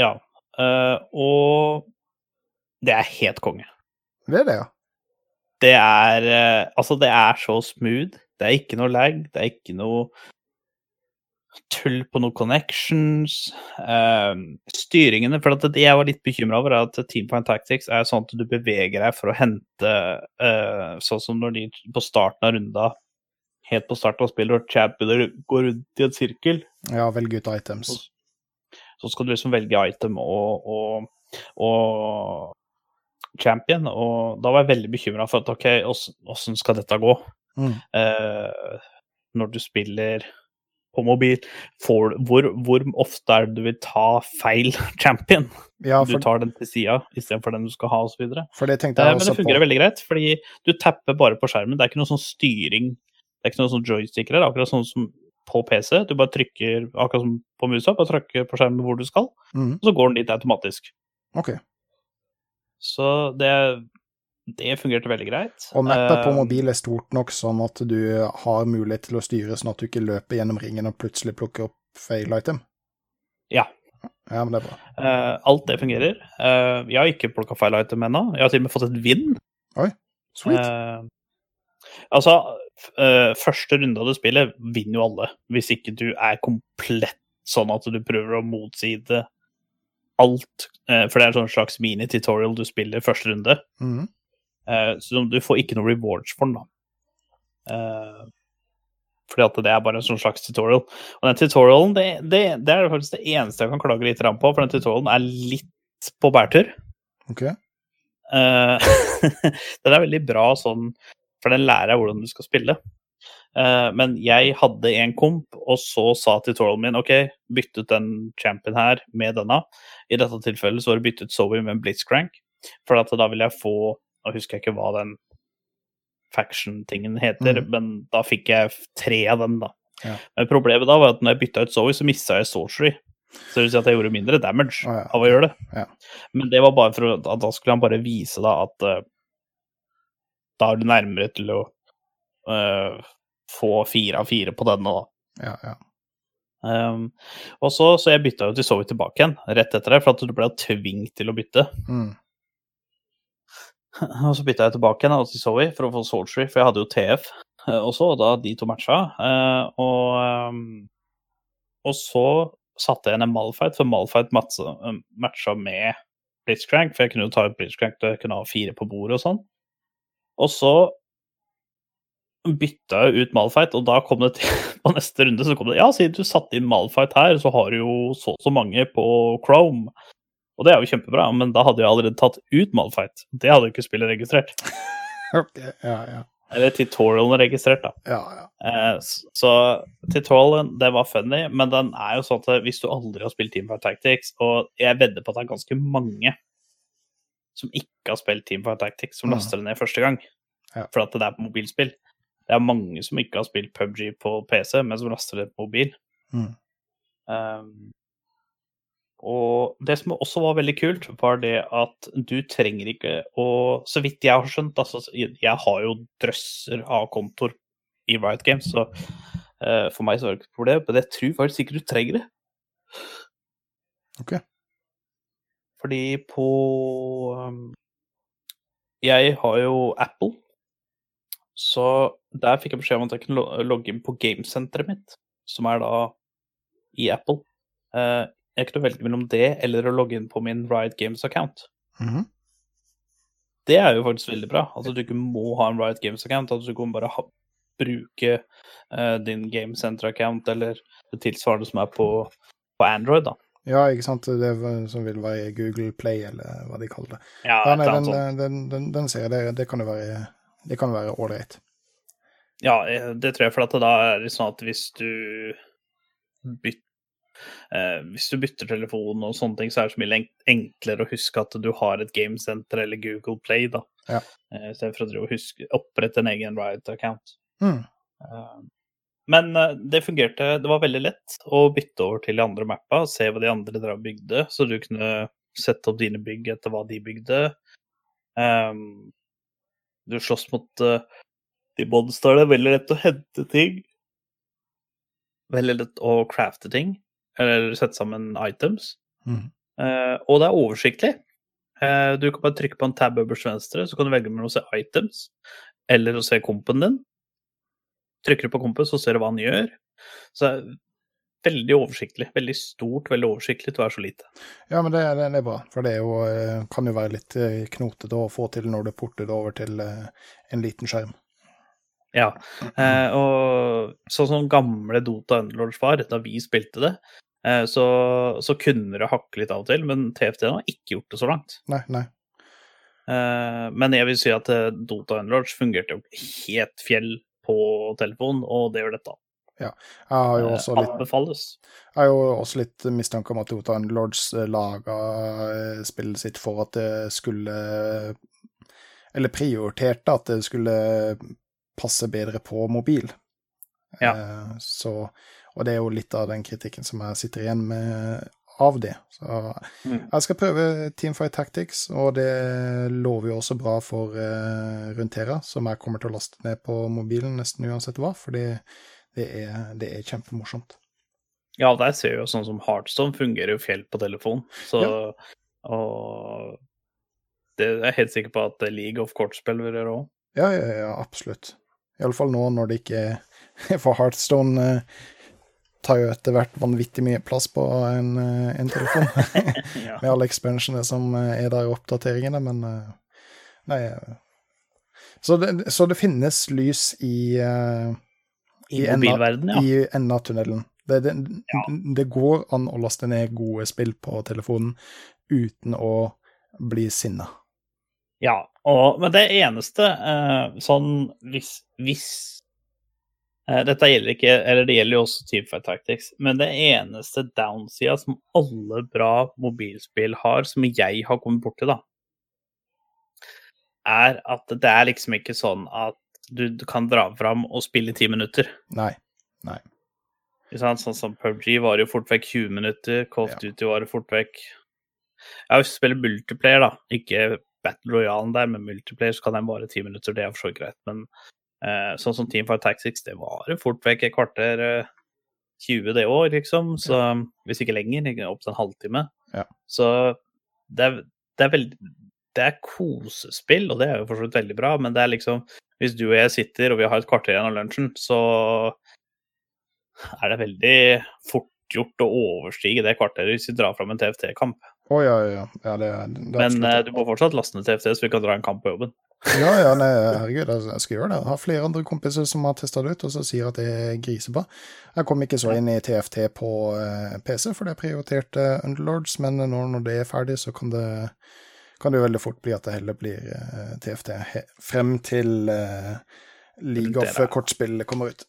Ja. Uh, og det er helt konge. Det er det, ja det er uh, Altså, det er så smooth. Det er ikke noe lag, det er ikke noe tull på noen connections. Uh, styringene For det jeg var litt bekymra over, er at Team Point Tactics er sånn at du beveger deg for å hente uh, Sånn som når de på starten av runda, helt på starten av spillet, og championer går rundt i en sirkel. Ja, velge ut items. Så, så skal du liksom velge item og, og, og champion, og da var jeg veldig bekymra for at OK, åssen skal dette gå? Mm. Uh, når du spiller på mobil, For, hvor, hvor ofte er det du vil ta feil champion? Ja, Du tar den til sida istedenfor den du skal ha, osv. for det Eh, Men det fungerer på. veldig greit, fordi du tapper bare på skjermen. Det er ikke noe sånn styring. Det er ikke noe sånn joysticker her, akkurat sånn som på PC. Du bare trykker, akkurat som på musa, bare trykker på skjermen hvor du skal, mm. og så går den dit automatisk. OK. Så det, det fungerte veldig greit. Og mappet på Eh, mobil er stort nok sånn at du har mulighet til å styre sånn at du ikke løper gjennom ringen og plutselig plukker opp feil item? Ja. Ja, men det er bra. eh, alt det fungerer. Eh, jeg har ikke plukka feil item ennå. Jeg har til og med fått et vinn. Sweet. Eh, altså, første runde av det spillet vinner jo alle, hvis ikke du er komplett sånn at du prøver å motside alt. for det er en sånn slags mini-tutorial du spiller første runde. Mhm. Eh, så du får ikke noe rewards for den, da. Eh, fordi at det er bare en sånn slags tutorial. Og den tutorialen, det, det, det er faktisk det eneste jeg kan klage litt på, for den tutorialen er litt på bærtur. OK. Eh, den er veldig bra sånn, for den lærer deg hvordan du skal spille. Men jeg hadde en komp, og så sa tutorialen min OK, bytt ut den champion her med denne. I dette tilfellet så var det byttet Zoe med en Blitzcrank, for at da vil jeg få Nå husker jeg ikke hva den faction-tingen heter, mm. men da fikk jeg tre av dem, da. Ja. Men problemet da var at når jeg bytta ut Zoe, så mista jeg sorcery. Så det vil si at jeg gjorde mindre damage oh, ja. av å gjøre det. Ja. Men det var bare for at da skulle han bare vise da at uh, da er du nærmere til å uh, få fire av fire på denne, da. Ja, ja. Um, og så, så jeg bytta jo til Zoe tilbake igjen rett etter det, for at du ble tvunget til å bytte. Mm. Og så bytta jeg tilbake igjen til Zoe for å få Sorcery, for jeg hadde jo TF eh, også, og da de to matcha. eh, og, ehm, og så satte jeg en Malfight, for Malfight matcha, eh, med Blitzcrank, for jeg kunne jo ta ut Blitzcrank og jeg kunne ha fire på bordet og sånn. Og så bytta jeg ut Malfight, og da kom det til på neste runde så kom det Ja, siden du satte inn Malfight her, så har du jo så og så mange på Chrome. Og det er jo kjempebra, men da hadde jeg allerede tatt ut Malfight. Det hadde jo ikke spillet registrert. okay, ja, ja. Eller tutorialen registrert, da. Ja, ja. Eh, så tutorialen, det var funny, men den er jo sånn at hvis du aldri har spilt Teamfight Tactics, og jeg vedder på at det er ganske mange som ikke har spilt Teamfight Tactics, som Mhm. laster det ned første gang, Ja. for at det er på mobilspill. Det er mange som ikke har spilt PubG på PC, men som laster det på mobil. Mm. Um, og det som også var veldig kult, var det at du trenger ikke å Så vidt jeg har skjønt, altså Jeg har jo drøsser av kontoer i Riot Games, så uh, for meg så var det ikke et problem. Men jeg tror faktisk ikke du trenger det. Ok. Fordi på um, Jeg har jo Apple, så der fikk jeg beskjed om at jeg kunne logge inn på gamesenteret mitt, som er da i Apple. Eh, jeg kunne velge mellom det eller å logge inn på min Riot Games-account. Mhm. Det er jo faktisk veldig bra. Altså, du ikke må ha en Riot Games-account. Altså, du kan bare ha, bruke uh, din Game Center-account eller det tilsvarende som er på, på Android, da. ja, ikke sant. Det som vil være Google Play, eller hva de kaller det. Ja, Ja, nei, den, den, den, den ser jeg, det, det kan jo være det kan være ålreit. Ja, eh, det tror jeg, for at da er det sånn at hvis du bytter eh, Hvis du bytter telefon og sånne ting, så er det så mye enklere å huske at du har et gamesenter eller Google Play, da. Ja. Eh, I stedet for å huske, opprette en egen Riot-account. Mm. Eh, Men eh, det fungerte. Det var veldig lett å bytte over til de andre mappa, se hva de andre drev bygde, så du kunne sette opp dine bygg etter hva de bygde. Um, du slåss mot uh, de monstrene. Veldig lett å hente ting. Veldig lett å crafte ting, eller sette sammen items. Mm. Eh, og det er oversiktlig. Eh, du kan bare trykke på en tab øverst til venstre, så kan du velge mellom å se items eller å se kompen din. Trykker du på kompen, så ser du hva han gjør. Så det er veldig oversiktlig. Veldig stort, veldig oversiktlig til å være så lite. Ja, men det, det, det er bra, for det er jo, eh, kan jo være litt knotete å få til når du porter det over til en liten skjerm. Ja. Eh, og sånn som gamle Dota Underlords var, da vi spilte det, eh, så, så kunne det hakke litt av og til, men TFT har ikke gjort det så langt. Nei, nei. Eh, men jeg vil si at eh, Dota Underlords fungerte jo helt fjell på telefon, og det gjør dette. Jeg har jo Eh, også litt, jeg har jo også litt mistanke om at Dota Underlords laga eh, spillet sitt for at det skulle Eller prioriterte at det skulle passe bedre på mobil. Ja. Eh, Så, og det er jo litt av den kritikken som jeg sitter igjen med av det. Så Mm. jeg skal prøve Teamfight Tactics, og det lover jo også bra for uh, Runtera, som jeg kommer til å laste ned på mobilen nesten uansett hva, fordi det er, det er kjempemorsomt. Ja, der ser vi jo sånn som Heartstone fungerer jo fjell på telefon. Så Og det er jeg helt sikker på at League of kortspill vil gjøre òg. Ja, ja, ja, absolutt. Iallfall nå når det ikke er For Heartstone eh, tar jo etter hvert vanvittig mye plass på en, eh, en telefon. Ja. med alle expansionene som eh, er der, og oppdateringene, men Nei. Så det, så det finnes lys i eh, I enda- mobilverdenen, ja. i enden av tunnelen. Det, det, Ja. det går an å laste ned gode spill på telefonen uten å bli sinna. Ja, og, men det eneste eh, sånn hvis, hvis eh, Dette gjelder ikke Eller det gjelder jo også Teamfight Tactics, men det eneste downsida som alle bra mobilspill har, som jeg har kommet borti, da, er at det er liksom ikke sånn at du, du kan dra fram og spille i ti minutter. Nei. Nei. sant? Sånn som PubG varer jo fort vekk 20 minutter, of Ja. Duty varer fort vekk Ja, hvis du spiller multiplayer, da, ikke Battle Royalen der, med multiplayer, så kan den vare ti minutter, det er for så greit. Men eh, sånn som Team Fight Tactics, det varer fort vekk et kvarter, eh, 20 det år, liksom. Så hvis ikke lenger, opp til en halvtime. Ja. Så det er, det er veldig det er kosespill, og det er jo for så vidt veldig bra, men det er liksom Hvis du og jeg sitter og vi har et kvarter igjen av lunsjen, så er det veldig fort gjort å overstige det kvarteret hvis vi drar fram en TFT-kamp. Å ja, ja, ja. ja det, det Men eh, du må fortsatt laste ned TFT, så vi kan dra en kamp på jobben. Ja, ja, nei, herregud, jeg jeg skal gjøre det. Jeg har flere andre kompiser som har testa det ut, og så sier at det er grisebra. Jeg kom ikke så inn i TFT på uh, PC, for det prioriterte Underlords, men nå når det er ferdig, så kan det, kan det jo veldig fort bli at det heller blir uh, TFT he frem til uh, League of kortspill kommer ut.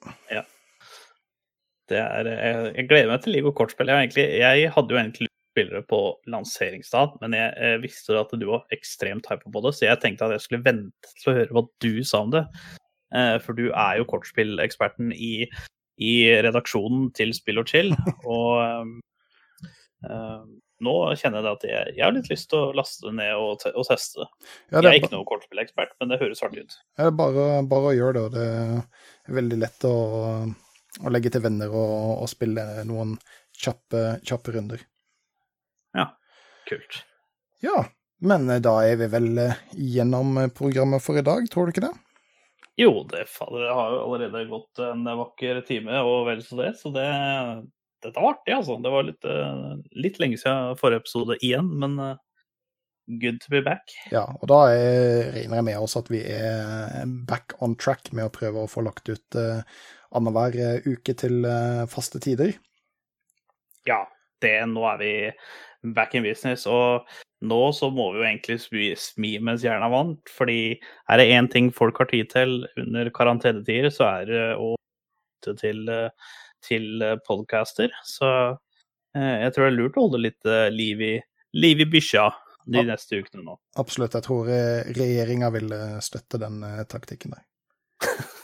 Det er, jeg, jeg gleder meg til League of kortspill. Jeg, egentlig, jeg hadde jo egentlig lyst til å spille det på lanseringsdag, men jeg, eh, visste at du var ekstremt hypa på det, så jeg tenkte at jeg skulle vente til å høre hva du sa om det. Eh, For du er jo kortspilleksperten i, i redaksjonen til Spill og chill, og eh, nå kjenner jeg at jeg, jeg har litt lyst til å laste det ned og, te og teste det. Ja, Jeg det er er, ikke noen kortspillekspert, men det høres artig ut. Ja, det er bare, bare å gjøre det, det er veldig lett å, å legge til venner og, og spille noen kjappe, kjappe runder. Kult. Ja, men eh, da er vi vel eh, gjennom eh, programmet for i dag, tror du ikke det? Jo, det, fader, det har jo allerede gått en vakker time og vel så det, så det dette var artig, altså. Det var litt, litt lenge siden forrige episode igjen, men good to be back. Ja, og da er, regner jeg med også at vi er back on track med å prøve å få lagt ut uh, annenhver uke til uh, faste tider. Ja, det, nå er vi back in business, og nå så må vi jo egentlig smi, mens jernet er varmt, fordi er det én ting folk har tid til under karantenetider, så er det å lytte til, eh, til podcaster. Så eh, jeg tror det er lurt å holde litt eh, liv i, liv i bykkja de neste ukene nå. Absolutt, jeg tror regjeringa vil eh, støtte den eh, taktikken der.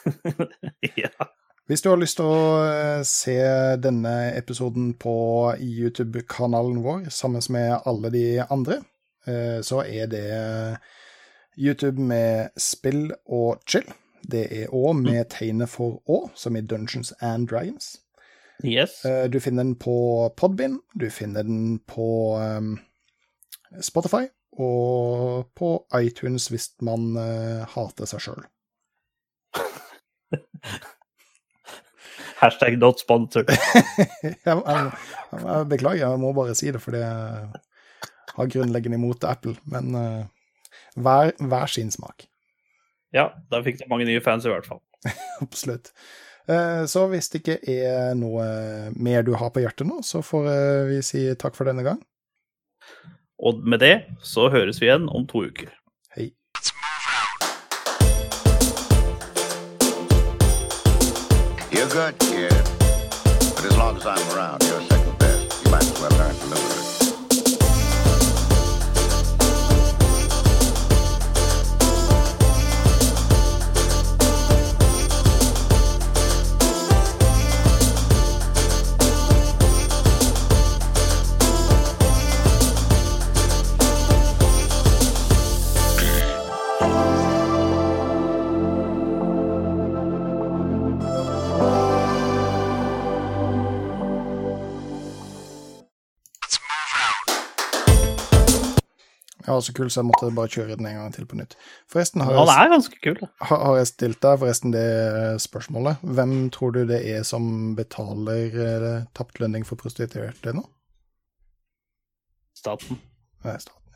ja. Hvis du har lyst til å eh, se denne episoden på YouTube-kanalen vår sammen med alle de andre, eh, så er det YouTube med spill og chill. Det er òg med tegnet for Å, som i Dungeons and Dragons. Yes. Eh, Du finner den på Podbind, du finner den på eh, Spotify og på iTunes hvis man eh, hater seg sjøl. Hashtag not sponsored. jeg, jeg, jeg beklager, jeg må bare si det, fordi jeg har grunnleggende imot Apple. Men uh, hver, hver sin smak. Ja, da fikk du mange nye fans i hvert fall. Absolutt. Eh, Så hvis det ikke er noe mer du har på hjertet nå, så får eh, vi si takk for denne gang. Og med det så høres vi igjen om to uker. Good, kid. But as long as I'm around, you're second best. You might as well learn to live with it. Var så kul, så jeg måtte bare kjøre den en gang til på nytt. Forresten, har Han jeg, er ganske kul. har, har jeg stilt deg forresten det spørsmålet? Hvem tror du det er som betaler eh, tapt lønning for prostituerte nå? Staten. Det er staten.